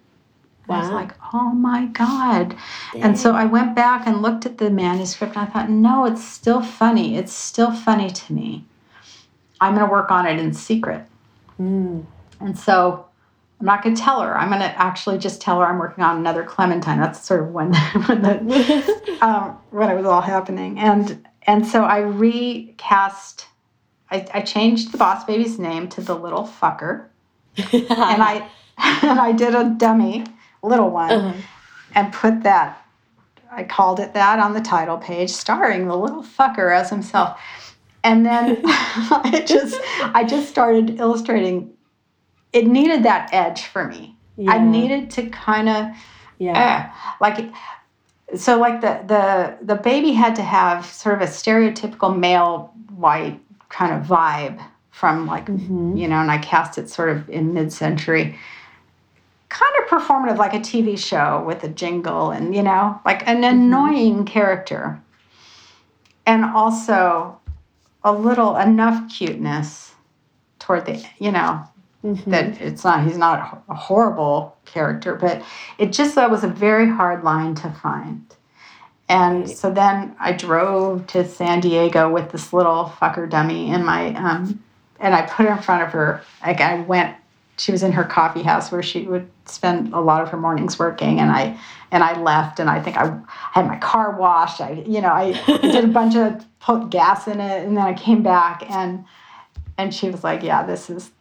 wow. i was like oh my god Dang. and so i went back and looked at the manuscript and i thought no it's still funny it's still funny to me i'm going to work on it in secret mm. and so I'm not going to tell her. I'm going to actually just tell her I'm working on another Clementine. That's sort of when when, the, um, when it was all happening. And and so I recast. I, I changed the boss baby's name to the little fucker, and I and I did a dummy little one, uh -huh. and put that. I called it that on the title page, starring the little fucker as himself. And then I just I just started illustrating it needed that edge for me. Yeah. I needed to kind of yeah uh, like so like the the the baby had to have sort of a stereotypical male white kind of vibe from like mm-hmm. you know and I cast it sort of in mid-century kind of performative like a TV show with a jingle and you know like an mm-hmm. annoying character and also a little enough cuteness toward the you know Mm-hmm. That it's not, he's not a horrible character, but it just, that was a very hard line to find. And so then I drove to San Diego with this little fucker dummy in my, um, and I put it in front of her. Like I went, she was in her coffee house where she would spend a lot of her mornings working, and I, and I left, and I think I had my car washed. I, you know, I did a bunch of put gas in it, and then I came back, and, and she was like, "Yeah, this is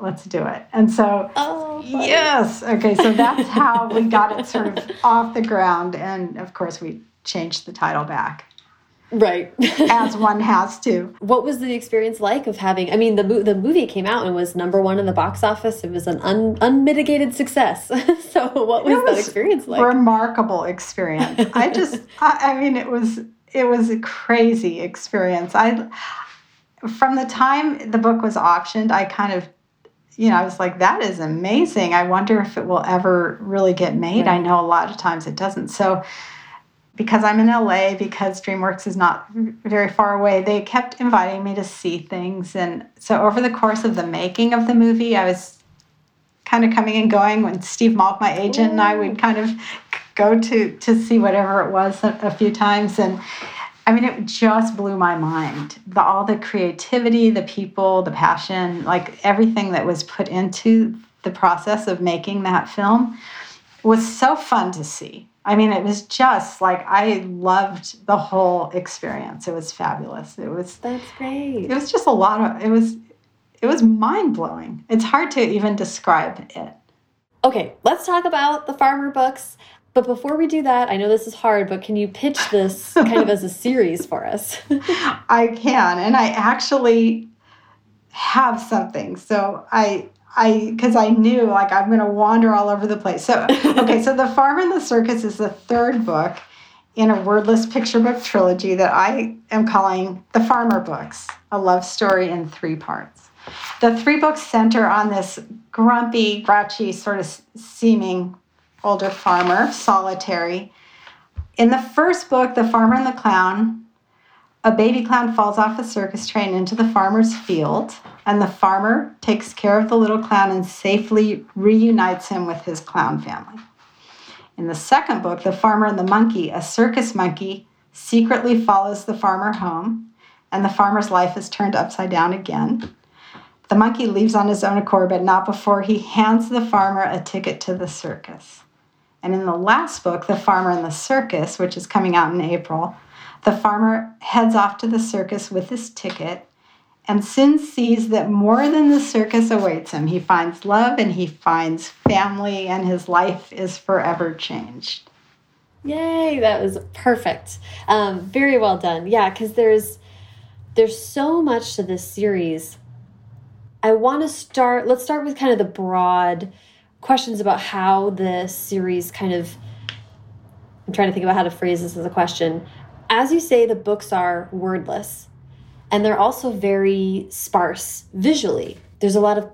let's do it. And so, oh, yes. Okay, so that's how we got it sort of off the ground. And of course, we changed the title back. Right. as one has to. What was the experience like of having, I mean, the, the movie came out and was number one in the box office. It was an un, unmitigated success. so what was, was, that experience like? remarkable experience. I just, I, I mean, it was, it was a crazy experience. I, from the time the book was optioned, I kind of you know, I was like, that is amazing. I wonder if it will ever really get made. Right. I know a lot of times it doesn't. So, because I'm in LA, because DreamWorks is not very far away, they kept inviting me to see things. And so, over the course of the making of the movie, I was kind of coming and going when Steve Malk, my agent, Ooh. and I would kind of go to to see whatever it was a, a few times. And I mean, it just blew my mind. The, all the creativity, the people, the passion, like everything that was put into the process of making that film was so fun to see. I mean, it was just like I loved the whole experience. It was fabulous. It was That's great. It was just a lot of it was it was mind-blowing. It's hard to even describe it. Okay, let's talk about the farmer books. But before we do that, I know this is hard, but can you pitch this kind of as a series for us? I can, and I actually have something. So I I because I knew like I'm going to wander all over the place. So okay, so the Farmer and the Circus is the third book in a wordless picture book trilogy that I am calling the Farmer Books, a love story in three parts. The three books center on this grumpy, grouchy, sort of seeming older farmer, solitary. In the first book, The Farmer and the Clown, a baby clown falls off a circus train into the farmer's field, and the farmer takes care of the little clown and safely reunites him with his clown family. In the second book, The Farmer and the Monkey, a circus monkey secretly follows the farmer home, and the farmer's life is turned upside down again. The monkey leaves on his own accord, but not before he hands the farmer a ticket to the circus. And in the last book, The Farmer and the Circus, which is coming out in April, the farmer heads off to the circus with his ticket and soon sees that more than the circus awaits him. He finds love and he finds family, and his life is forever changed. Yay, that was perfect. Um, very well done. Yeah, because there's there's so much to this series. I want to start. Let's start with kind of the broad questions about how the series kind of. I'm trying to think about how to phrase this as a question. As you say, the books are wordless, and they're also very sparse visually. There's a lot of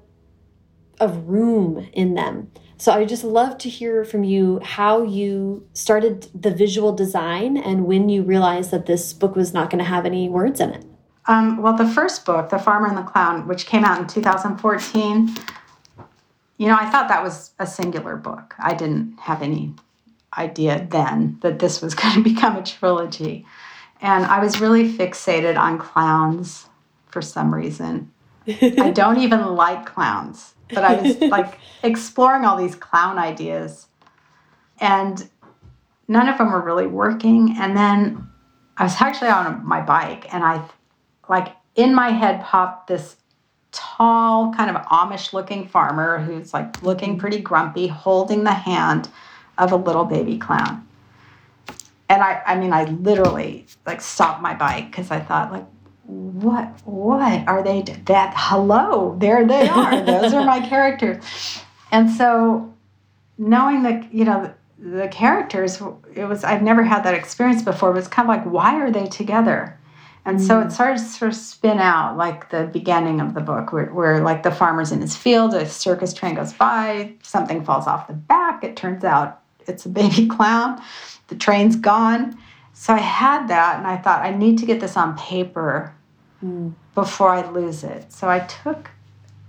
of room in them. So I just love to hear from you how you started the visual design and when you realized that this book was not going to have any words in it. Um, well, the first book, The Farmer and the Clown, which came out in 2014, you know, I thought that was a singular book. I didn't have any idea then that this was going to become a trilogy. And I was really fixated on clowns for some reason. I don't even like clowns, but I was like exploring all these clown ideas. And none of them were really working. And then I was actually on my bike and I, like, in my head popped this tall, kind of Amish looking farmer who's like looking pretty grumpy, holding the hand of a little baby clown. And I, I mean, I literally like stopped my bike because I thought, like, what, what are they? That hello, there they are. Those are my characters. And so, knowing that, you know, the, the characters, it was I've never had that experience before. It was kind of like, why are they together? And so it starts to sort of spin out like the beginning of the book, where, where, like the farmer's in his field, a circus train goes by, something falls off the back. It turns out it's a baby clown. The train's gone. So I had that, and I thought I need to get this on paper mm. before I lose it. So I took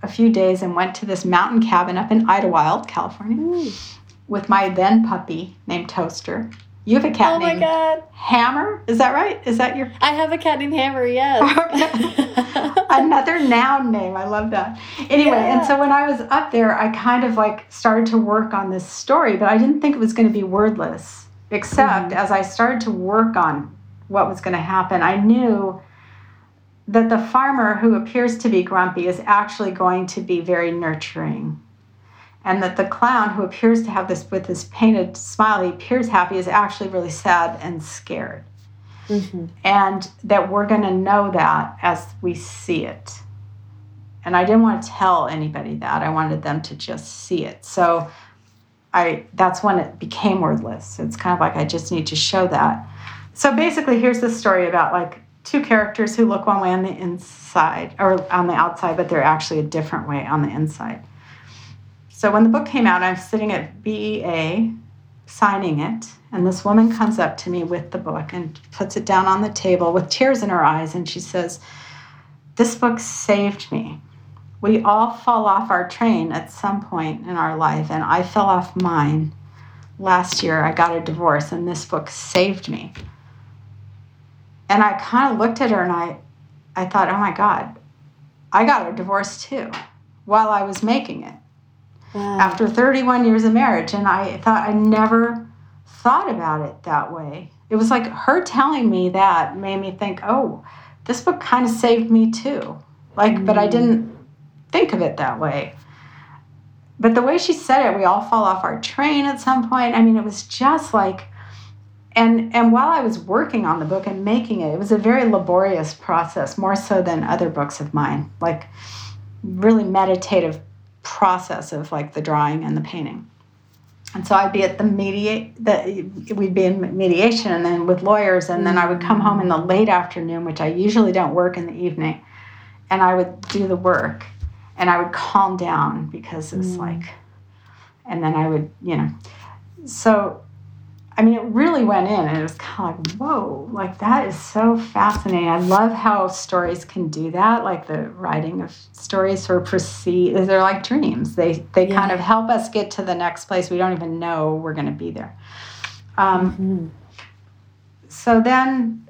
a few days and went to this mountain cabin up in Idyllwild, California, mm. with my then puppy named Toaster you have a cat oh named my God. Hammer. Is that right? Is that your? I have a cat named Hammer. Yes. Another noun name. I love that. Anyway, yeah. and so when I was up there, I kind of like started to work on this story, but I didn't think it was going to be wordless. Except mm -hmm. as I started to work on what was going to happen, I knew that the farmer who appears to be grumpy is actually going to be very nurturing and that the clown who appears to have this with this painted smile he appears happy is actually really sad and scared. Mm-hmm. and that we're going to know that as we see it. And i didn't want to tell anybody that i wanted them to just see it. So i that's when it became wordless. It's kind of like i just need to show that. So basically here's the story about like two characters who look one way on the inside or on the outside but they're actually a different way on the inside so when the book came out, I'm sitting at BEA signing it, and this woman comes up to me with the book and puts it down on the table with tears in her eyes, and she says, This book saved me. We all fall off our train at some point in our life, and I fell off mine. Last year, I got a divorce, and this book saved me. And I kind of looked at her and I, I thought, oh my God, I got a divorce too while I was making it after 31 years of marriage. And I thought I never thought about it that way. It was like her telling me that made me think, oh, this book kind of saved me too. Like, mm. but I didn't think of it that way. But the way she said it, we all fall off our train at some point. I mean, it was just like, and and while I was working on the book and making it, it was a very laborious process, more so than other books of mine. Like, really meditative process of like the drawing and the painting. And so I'd be at the mediate the we'd be in mediation and then with lawyers and then I would come home in the late afternoon, which I usually don't work in the evening, and I would do the work and I would calm down because it's mm. like and then I would, you know. So I mean, it really went in, and it was kind of like, whoa, like that is so fascinating. I love how stories can do that, like the writing of stories sort of proceed. They're like dreams. They they yeah. kind of help us get to the next place. We don't even know we're going to be there. Um, mm-hmm. So then,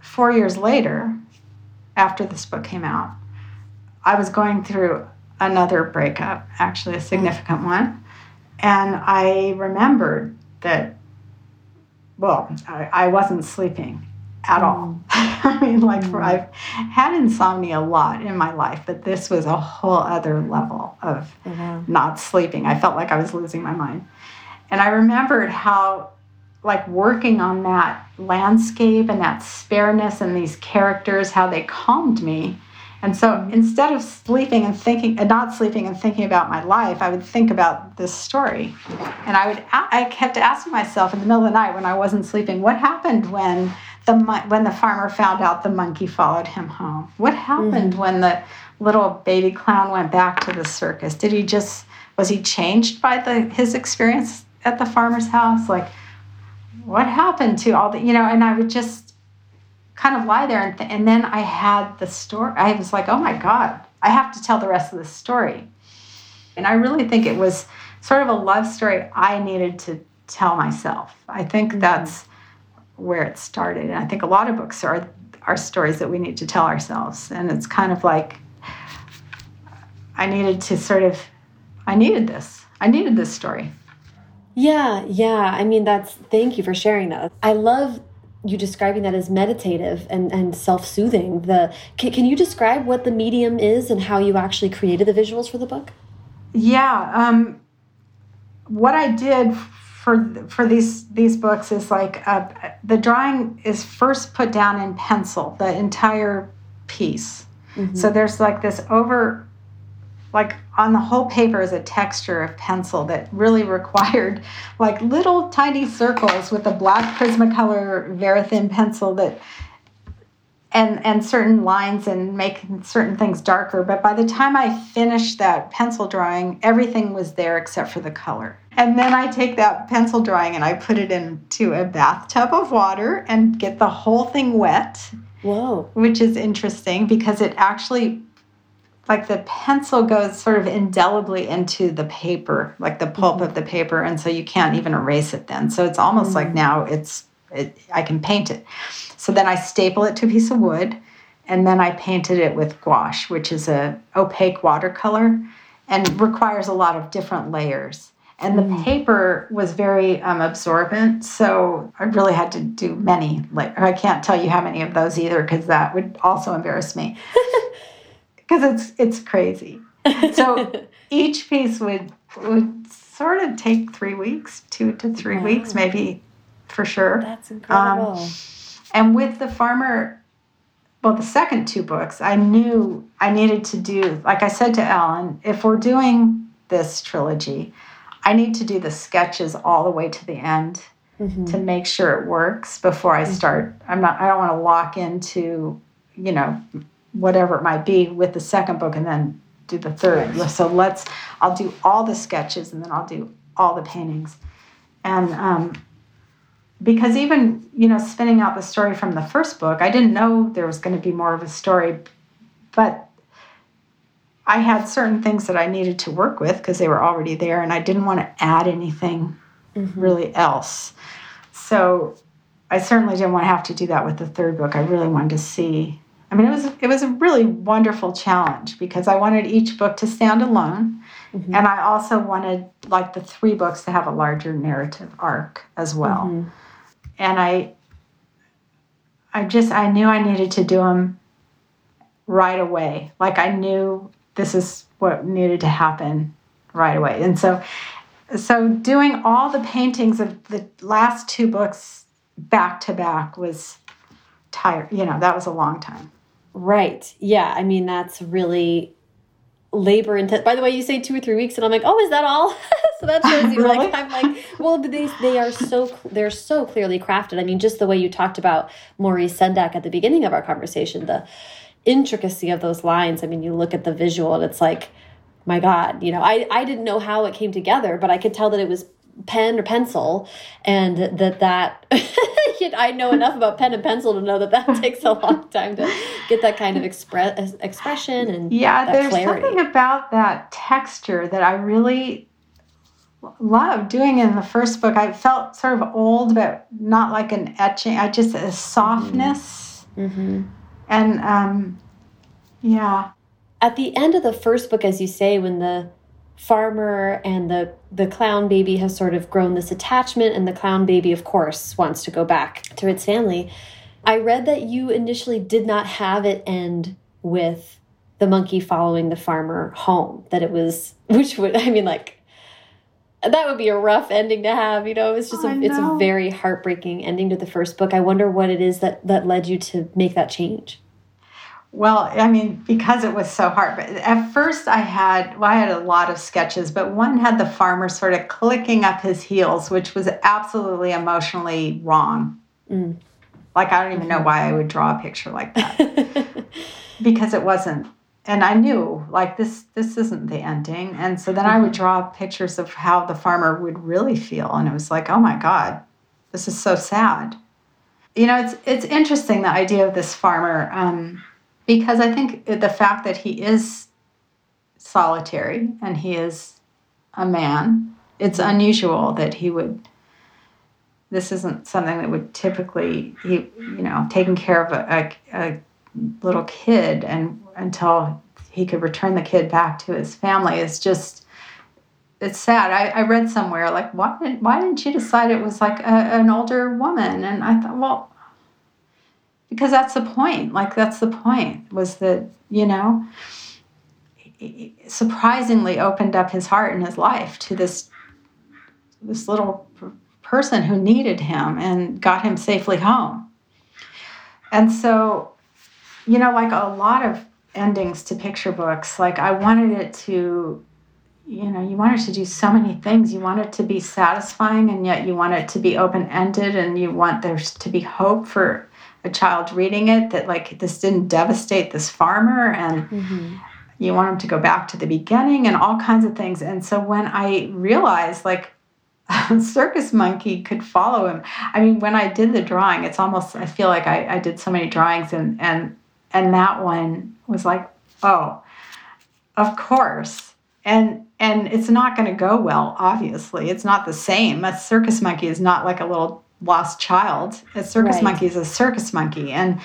four years later, after this book came out, I was going through another breakup, actually a significant one, and I remembered that well, I, I wasn't sleeping at all. Mm. I mean, like, mm. I've had insomnia a lot in my life, but this was a whole other level of mm-hmm. not sleeping. I felt like I was losing my mind. And I remembered how, like, working on that landscape and that spareness and these characters, how they calmed me and so instead of sleeping and thinking, and not sleeping and thinking about my life, I would think about this story. And I would, I kept asking myself in the middle of the night when I wasn't sleeping, what happened when the when the farmer found out the monkey followed him home? What happened mm-hmm. when the little baby clown went back to the circus? Did he just was he changed by the his experience at the farmer's house? Like, what happened to all the you know? And I would just kind of lie there and, th- and then i had the story i was like oh my god i have to tell the rest of the story. And i really think it was sort of a love story i needed to tell myself. I think mm-hmm. that's where it started. And i think a lot of books are are stories that we need to tell ourselves. And it's kind of like i needed to sort of i needed this. I needed this story. Yeah yeah. I mean that's thank you for sharing that. I love you describing that as meditative and, and self-soothing the can, can you describe what the medium is and how you actually created the visuals for the book yeah um, what i did for for these these books is like uh, the drawing is first put down in pencil the entire piece mm -hmm. so there's like this over like on the whole paper is a texture of pencil that really required like little tiny circles with a black Prismacolor Verithin pencil that and and certain lines and making certain things darker. But by the time I finished that pencil drawing, everything was there except for the color. And then I take that pencil drawing and I put it into a bathtub of water and get the whole thing wet. Whoa. Which is interesting because it actually like the pencil goes sort of indelibly into the paper, like the pulp mm-hmm. of the paper, and so you can't even erase it then. So it's almost mm-hmm. like now it's it, I can paint it. So then I staple it to a piece of wood, and then I painted it with gouache, which is a opaque watercolor, and requires a lot of different layers. And the mm. paper was very um, absorbent, so I really had to do many. Like I can't tell you how many of those either, because that would also embarrass me. because it's it's crazy. So each piece would would sort of take three weeks, two to three wow. weeks, maybe for sure. That's incredible. Um, and with the farmer, well, the second two books, I knew I needed to do. Like I said to Allyn, if we're doing this trilogy, I need to do the sketches all the way to the end. Mm -hmm. to make sure it works before I mm-hmm. start. I'm not. I don't want to lock into, you know, whatever it might be with the second book and then do the third. Right. So let's, I'll do all the sketches and then I'll do all the paintings. And um, because even, you know, spinning out the story from the first book, I didn't know there was going to be more of a story, but I had certain things that I needed to work with because they were already there and I didn't want to add anything mm -hmm. really else. So I certainly didn't want to have to do that with the third book. I really wanted to see. I mean, it was it was a really wonderful challenge because I wanted each book to stand alone, mm -hmm. and I also wanted like the three books to have a larger narrative arc as well. Mm -hmm. And I, I just I knew I needed to do them right away. Like I knew this is what needed to happen right away, and so so doing all the paintings of the last two books back to back was tired. You know, that was a long time. Right. Yeah. I mean, that's really labor intense. By the way, you say two or three weeks, and I'm like, oh, is that all? so that shows you. really? Like, I'm like, well, they they are so they're so clearly crafted. I mean, just the way you talked about Maurice Sendak at the beginning of our conversation, the intricacy of those lines. I mean, you look at the visual, and it's like my God, you know, I, I didn't know how it came together, but I could tell that it was pen or pencil and that that I know enough about pen and pencil to know that that takes a long time to get that kind of express expression and yeah there's clarity. something about that texture that I really love doing in the first book I felt sort of old but not like an etching I just a softness mm -hmm. and um yeah at the end of the first book, as you say, when the farmer and the the clown baby has sort of grown this attachment and the clown baby of course wants to go back to its family. I read that you initially did not have it end with the monkey following the farmer home that it was which would i mean like that would be a rough ending to have you know? It's just a, it's a very heartbreaking ending to the first book. I wonder what it is that that led you to make that change well, I mean, because it was so hard. But at first, I had well, I had a lot of sketches, but one had the farmer sort of clicking up his heels, which was absolutely emotionally wrong. Mm. Like I don't even know why I would draw a picture like that because it wasn't. And I knew like this this isn't the ending. And so then I would mm-hmm. draw pictures of how the farmer would really feel, and it was like, oh my god, this is so sad. You know, it's it's interesting the idea of this farmer. Um, because I think the fact that he is solitary and he is a man, it's unusual that he would. This isn't something that would typically, he, you know, taking care of a, a, a little kid and until he could return the kid back to his family is just it's sad. I, I read somewhere like why didn't why didn't you decide it was like a, an older woman? And I thought, well, because that's the point like that's the point was that you know surprisingly opened up his heart and his life to this this little person who needed him and got him safely home. And so you know like a lot of endings to picture books like i wanted it to you know you wanted to do so many things. You want it to be satisfying and yet you want it to be open-ended and you want there to be hope for a child reading it that like this didn't devastate this farmer and mm-hmm. you want them to go back to the beginning and all kinds of things. And so when i realized like circus monkey could follow him i mean when i did the drawing it's almost i feel like i, I did so many drawings and and and that one was like oh of course. And and it's not going to go well obviously. It's not the same. A circus monkey is not like a little lost child. A circus right. monkey is a circus monkey. And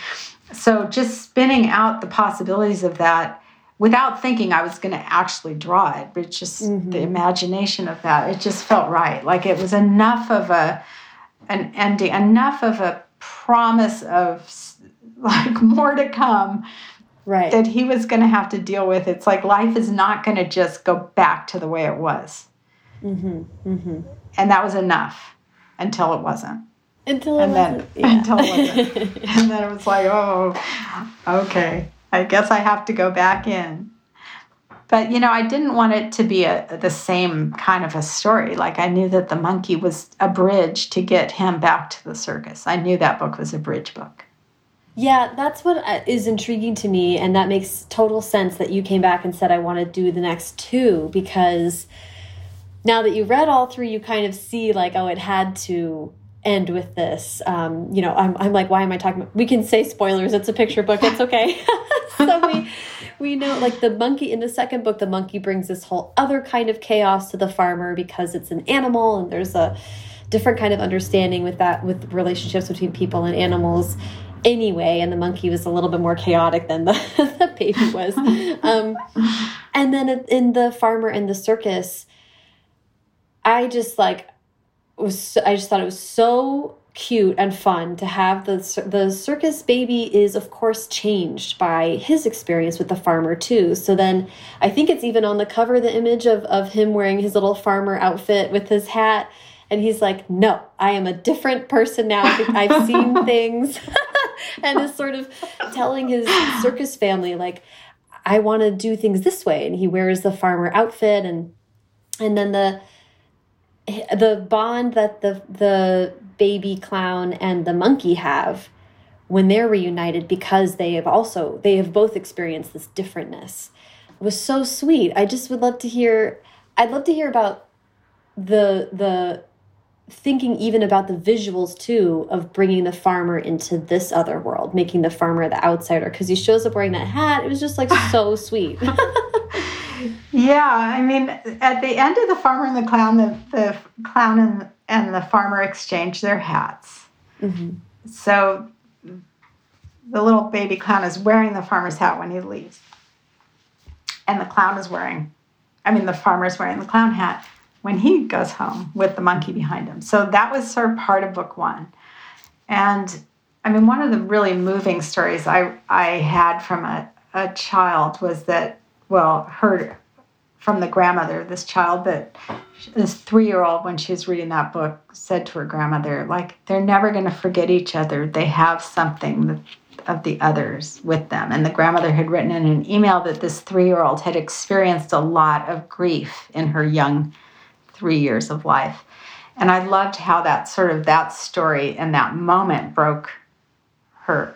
so just spinning out the possibilities of that without thinking I was going to actually draw it, but just mm-hmm. the imagination of that, it just felt right. Like it was enough of a an ending, enough of a promise of like more to come. Right. That he was going to have to deal with. It's like life is not going to just go back to the way it was. Mm-hmm. Mm-hmm. And that was enough until it wasn't. Until and. Then, yeah. Until and then it was like, oh, okay. I guess I have to go back in. But you know, I didn't want it to be a, the same kind of a story. Like I knew that the monkey was a bridge to get him back to the circus. I knew that book was a bridge book. Yeah, that's what uh, intriguing to me, and that makes total sense that you came back and said I want to do the next two because now that you read all three, you kind of see like, oh, it had to end with this. Um, you know, I'm, I'm like, why am I talking about? We can say spoilers. It's a picture book. It's okay. so we, we know like the monkey in the second book, the monkey brings this whole other kind of chaos to the farmer because it's an animal and there's a, different kind of understanding with that with relationships between people and animals anyway and the monkey was a little bit more chaotic than the, the baby was um, and then in the farmer and the circus i just like was i just thought it was so cute and fun to have the the circus baby is of course changed by his experience with the farmer too. So then i think it's even on the cover the image of of him wearing his little farmer outfit with his hat. And he's like no i am a different person now. I've seen things. And is sort of telling his circus family like i want to do things this way. And he wears the farmer outfit and and then the the bond that the the baby clown and the monkey have when they're reunited because they have also they have both experienced this differentness. Was so sweet. I just would love to hear i'd love to hear about the the thinking even about the visuals too of bringing the farmer into this other world making the farmer the outsider because he shows up wearing that hat. It was just like so sweet yeah i mean at the end of the farmer and the clown the, the clown and and the farmer exchange their hats. Mm-hmm. So the little baby clown is wearing the farmer's hat when he leaves. And the clown is wearing, I mean, the farmer is wearing the clown hat when he goes home with the monkey behind him. So that was sort of part of book one. And I mean, one of the really moving stories I, I had from a, a child was that, well, heard from the grandmother this child that this three year old, when she was reading that book, said to her grandmother, like, they're never going to forget each other. They have something of the others with them. And the grandmother had written in an email that this three year old had experienced a lot of grief in her young three years of life. And I loved how that sort of that story and that moment broke her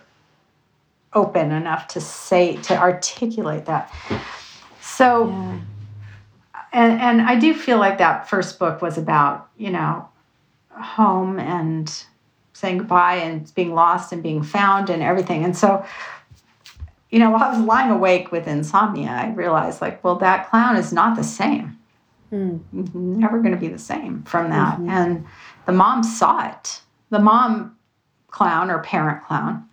open enough to say, to articulate that. So, yeah and and I do feel like that first book was about you know home and saying goodbye and being lost and being found and everything. And so, you know, while I was lying awake with insomnia, I realized like, well, that clown is not the same. Mm. Never going to be the same from that. Mm-hmm. And the mom saw it. The mom clown or parent clown,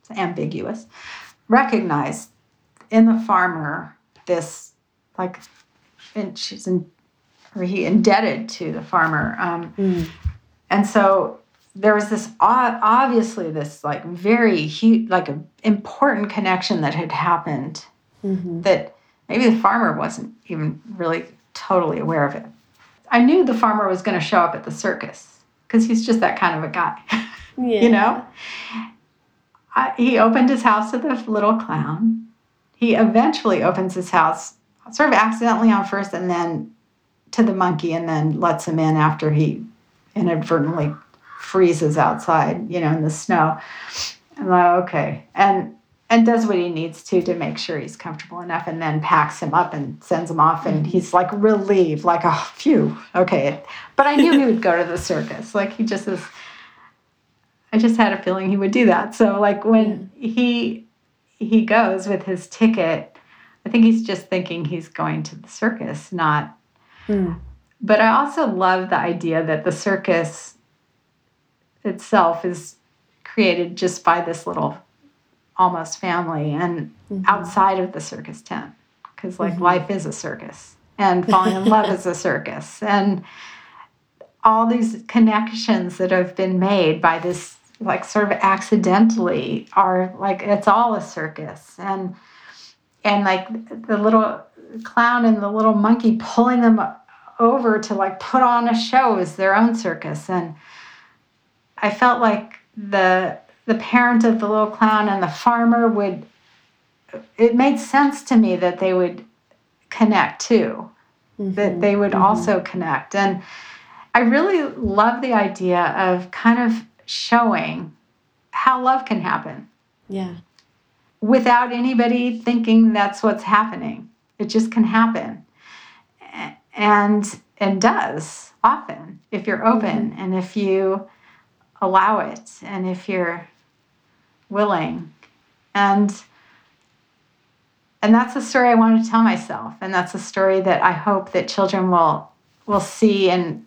it's ambiguous, recognized in the farmer this like and she's in, or he indebted to the farmer. Um, mm. And so there was this obviously this like very huge, like an important connection that had happened mm-hmm. that maybe the farmer wasn't even really totally aware of it. I knew the farmer was going to show up at the circus because he's just that kind of a guy, yeah. you know. I, he opened his house to the little clown. He eventually opens his house sort of accidentally on first and then to the monkey and then lets him in after he inadvertently freezes outside, you know, in the snow. I'm like, okay. And and does what he needs to to make sure he's comfortable enough and then packs him up and sends him off and he's like relieved, like, oh phew, okay. But I knew he would go to the circus. Like he just is I just had a feeling he would do that. So like when he he goes with his ticket I think he's just thinking he's going to the circus, not. Mm. But I also love the idea that the circus itself is created just by this little almost family and mm-hmm. outside of the circus tent because like mm-hmm. life is a circus and falling in love is a circus and all these connections that have been made by this like sort of accidentally are like it's all a circus and and like the little clown and the little monkey pulling them over to like put on a show as their own circus. And i felt like the the parent of the little clown and the farmer would it made sense to me that they would connect too. Mm-hmm. that they would mm-hmm. also connect. And i really love the idea of kind of showing how love can happen. Yeah without anybody thinking that's what's happening. It just can happen. And and does often if you're open mm-hmm. and if you allow it and if you're willing. And and that's a story I want to tell myself and that's a story that I hope that children will will see and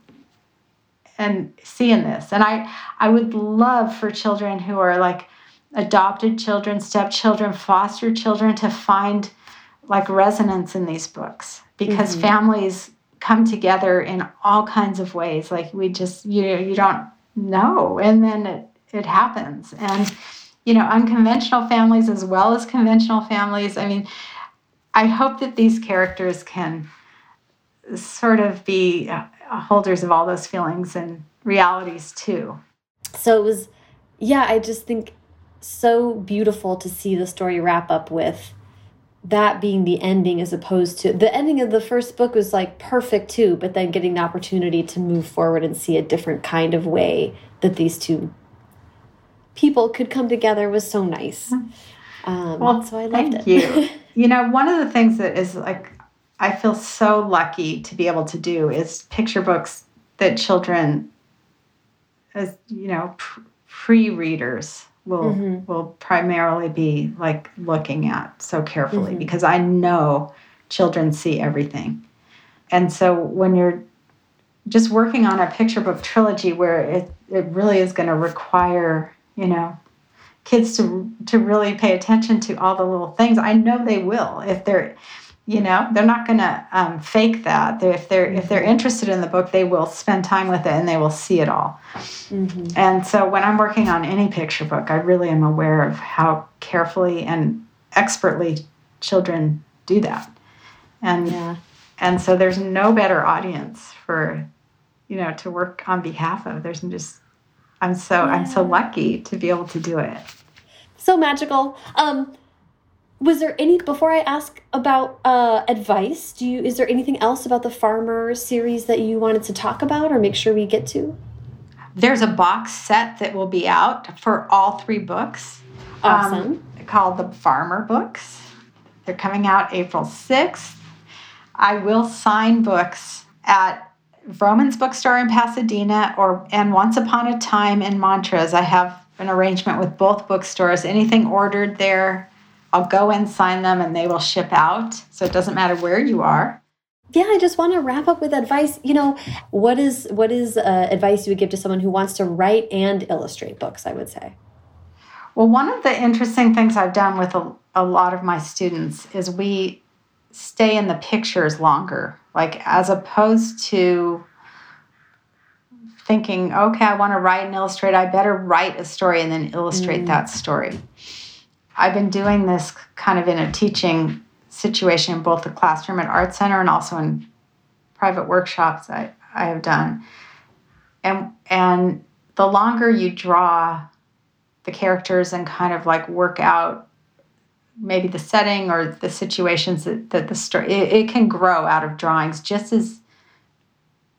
and see in this. And I I would love for children who are like adopted children, stepchildren, foster children to find like resonance in these books because mm-hmm. families come together in all kinds of ways. Like we just you know, you don't know, and then it it happens. And you know, unconventional families as well as conventional families. I mean, I hope that these characters can sort of be uh, holders of all those feelings and realities too. So it was, yeah, I just think so beautiful to see the story wrap up with that being the ending as opposed to the ending of the first book was like perfect too but then getting the opportunity to move forward and see a different kind of way that these two people could come together was so nice. Um, well so i loved thank it. you. You know one of the things that is like i feel so lucky to be able to do is picture books that children as you know pre-readers will mm -hmm. will primarily be like looking at so carefully mm -hmm. because I know children see everything. And so when you're just working on a picture book trilogy where it, it really is going to require, you know, kids to to really pay attention to all the little things. I know they will if they're you know they're not going to um, fake that. They're, if they're if they're interested in the book they will spend time with it and they will see it all. Mm-hmm. and so when i'm working on any picture book i really am aware of how carefully and expertly children do that. And yeah. and so there's no better audience for you know to work on behalf of. There's just i'm so yeah. i'm so lucky to be able to do it. So magical. Um was there any before I ask about uh, advice? Do you is there anything else about the farmer series that you wanted to talk about or make sure we get to? There's a box set that will be out for all three books. Awesome. Um, called the Farmer Books. They're coming out April 6th. I will sign books at Vroman's Bookstore in Pasadena or and Once Upon a Time in Montrose. I have an arrangement with both bookstores. Anything ordered there I'll go and sign them and they will ship out. So it doesn't matter where you are. Yeah, I just want to wrap up with advice. You know, what is what is uh, advice you would give to someone who wants to write and illustrate books? I would say. Well, one of the interesting things I've done with a, a lot of my students is we stay in the pictures longer. Like as opposed to thinking, okay, I want to write and illustrate, I better write a story and then illustrate mm. that story. I've been doing this kind of in a teaching situation in both the classroom at Art Center and also in private workshops I, I have done. And and the longer you draw the characters and kind of like work out maybe the setting or the situations that, that the story it, it can grow out of drawings just as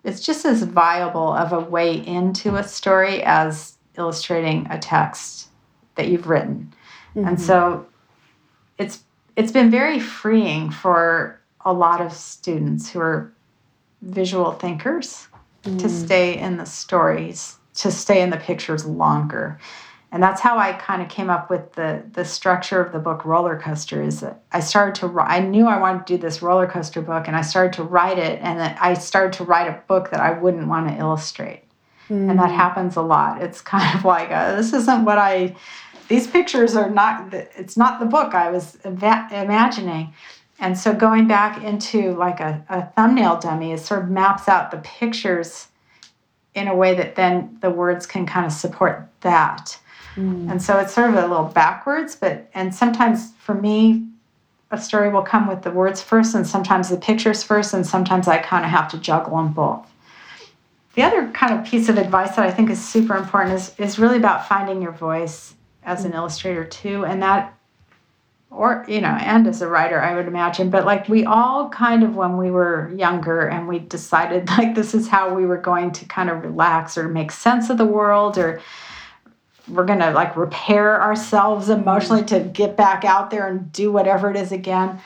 it's just as viable of a way into a story as illustrating a text that you've written. Mm-hmm. And so it's it's been very freeing for a lot of students who are visual thinkers mm. to stay in the stories, to stay in the pictures longer. And that's how I kind of came up with the the structure of the book Roller Coaster. Is that I started to I knew I wanted to do this roller coaster book, and I started to write it, and I started to write a book that I wouldn't want to illustrate, mm. and that mm. happens a lot. It's kind of like a, this isn't what I these pictures are not it's not the book i was imagining. And so going back into like a, a thumbnail dummy it sort of maps out the pictures in a way that then the words can kind of support that. Mm. and so it's sort of a little backwards but and sometimes for me a story will come with the words first and sometimes the pictures first and sometimes i kind of have to juggle them both. The other kind of piece of advice that i think is super important is, is really about finding your voice as an illustrator too and that or you know and as a writer i would imagine but like we all kind of when we were younger and we decided like this is how we were going to kind of relax or make sense of the world or we're going to like repair ourselves emotionally to get back out there and do whatever it is again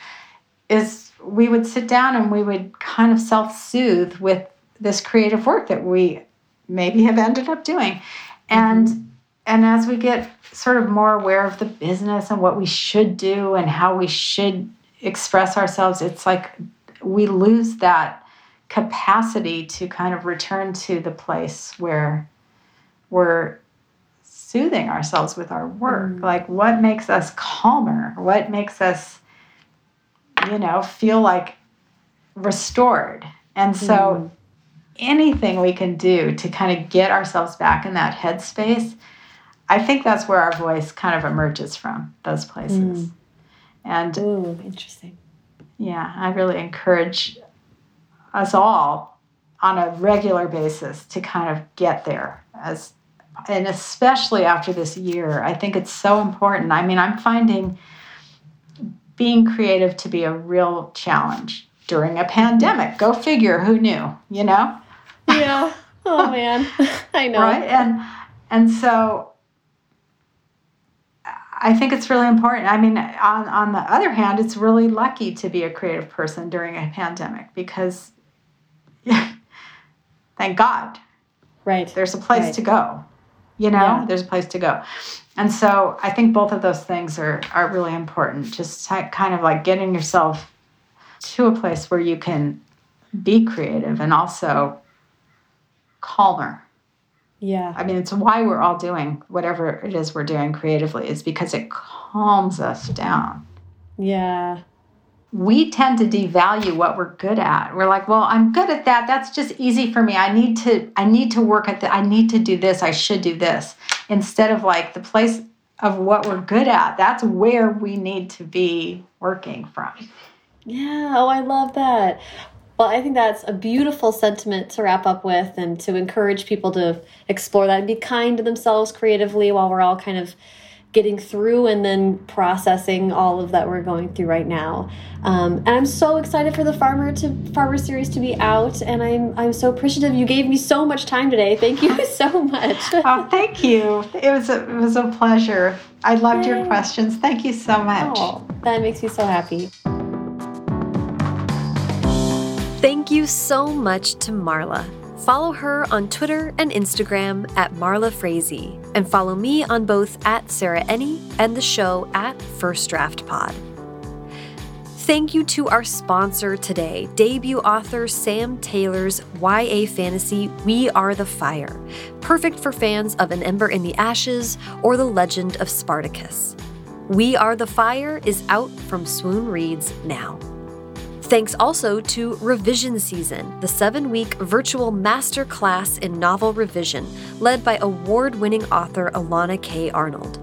is we would sit down and we would kind of self-soothe with this creative work that we maybe have ended up doing and mm-hmm. and as we get sort of more aware of the business and what we should do and how we should express ourselves, it's like we lose that capacity to kind of return to the place where we're soothing ourselves with our work. Mm. Like, what makes us calmer? What makes us, you know, feel like restored? And so, mm. anything we can do to kind of get ourselves back in that headspace, I think that's where our voice kind of emerges from, those places. Mm. And, Ooh, interesting. Yeah, I really encourage us all on a regular basis to kind of get there as and especially after this year i think it's so important. I mean i'm finding being creative to be a real challenge during a pandemic. Go figure who knew you know? Yeah. Oh man. I know. Right? And and so I think it's really important. I mean, on, on the other hand, it's really lucky to be a creative person during a pandemic because yeah, thank God. Right. There's a place right. to go. You know, yeah. there's a place to go. And so I think both of those things are, are really important. Just kind of like getting yourself to a place where you can be creative and also calmer. Yeah. I mean, it's why we're all doing whatever it is we're doing creatively, is because it calms us down. Yeah we tend to devalue what we're good at. We're like, well, I'm good at that. That's just easy for me. I need to I need to work at that. I need to do this. I should do this. Instead of like the place of what we're good at. That's where we need to be working from. Yeah, oh, I love that. Well, I think that's a beautiful sentiment to wrap up with and to encourage people to explore that and be kind to themselves creatively while we're all kind of getting through and then processing all of that we're going through right now. Um, and I'm so excited for the farmer to farmer series to be out, and I'm I'm so appreciative. You gave me so much time today. Thank you so much. oh, thank you. It was a, it was a pleasure. I loved Yay. your questions. Thank you so much. Oh, that makes me so happy. You so much to Marla. Follow her on Twitter and Instagram at Marla Frazee, and follow me on both at Sarah Enni and the show at First Draft Pod. Thank you to our sponsor today, debut author Sam Taylor's YA fantasy We Are the Fire, perfect for fans of An Ember in the Ashes or The Legend of Spartacus. We Are the Fire is out from Swoon Reads now. Thanks also to Revision Season, the seven week virtual master class in novel revision led by award winning author Elana K. Arnold.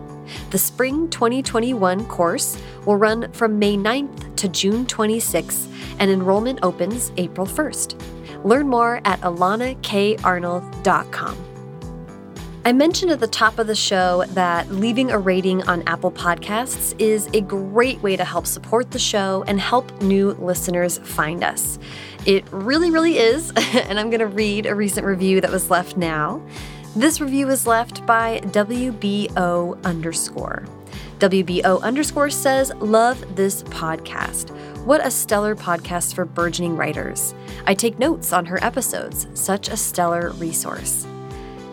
The Spring 2021 course will run from May 9th to June 26th, and enrollment opens April 1st. Learn more at elanakarnold.com. I mentioned at the top of the show that leaving a rating on Apple Podcasts is a great way to help support the show and help new listeners find us. It really, really is, and I'm going to read a recent review that was left now. This review was left by WBO underscore. WBO underscore says, Love this podcast. What a stellar podcast for burgeoning writers. I take notes on her episodes, such a stellar resource.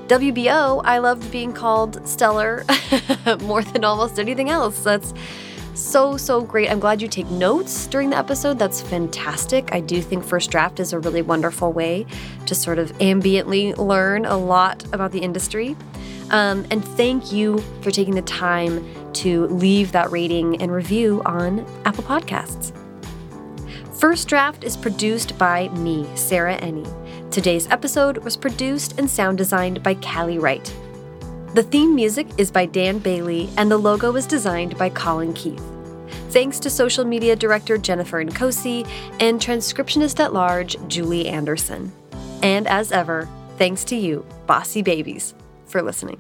WBO, I loved being called stellar more than almost anything else. That's so, so great. I'm glad you take notes during the episode. That's fantastic. I do think First Draft is a really wonderful way to sort of ambiently learn a lot about the industry. Um, and thank you for taking the time to leave that rating and review on Apple Podcasts. First Draft is produced by me, Sarah Enni. Today's episode was produced and sound designed by Callie Wright. The theme music is by Dan Bailey, and the logo was designed by Colin Keith. Thanks to social media director Jennifer Nkosi and transcriptionist at large Julie Anderson. And as ever, thanks to you, bossy babies, for listening.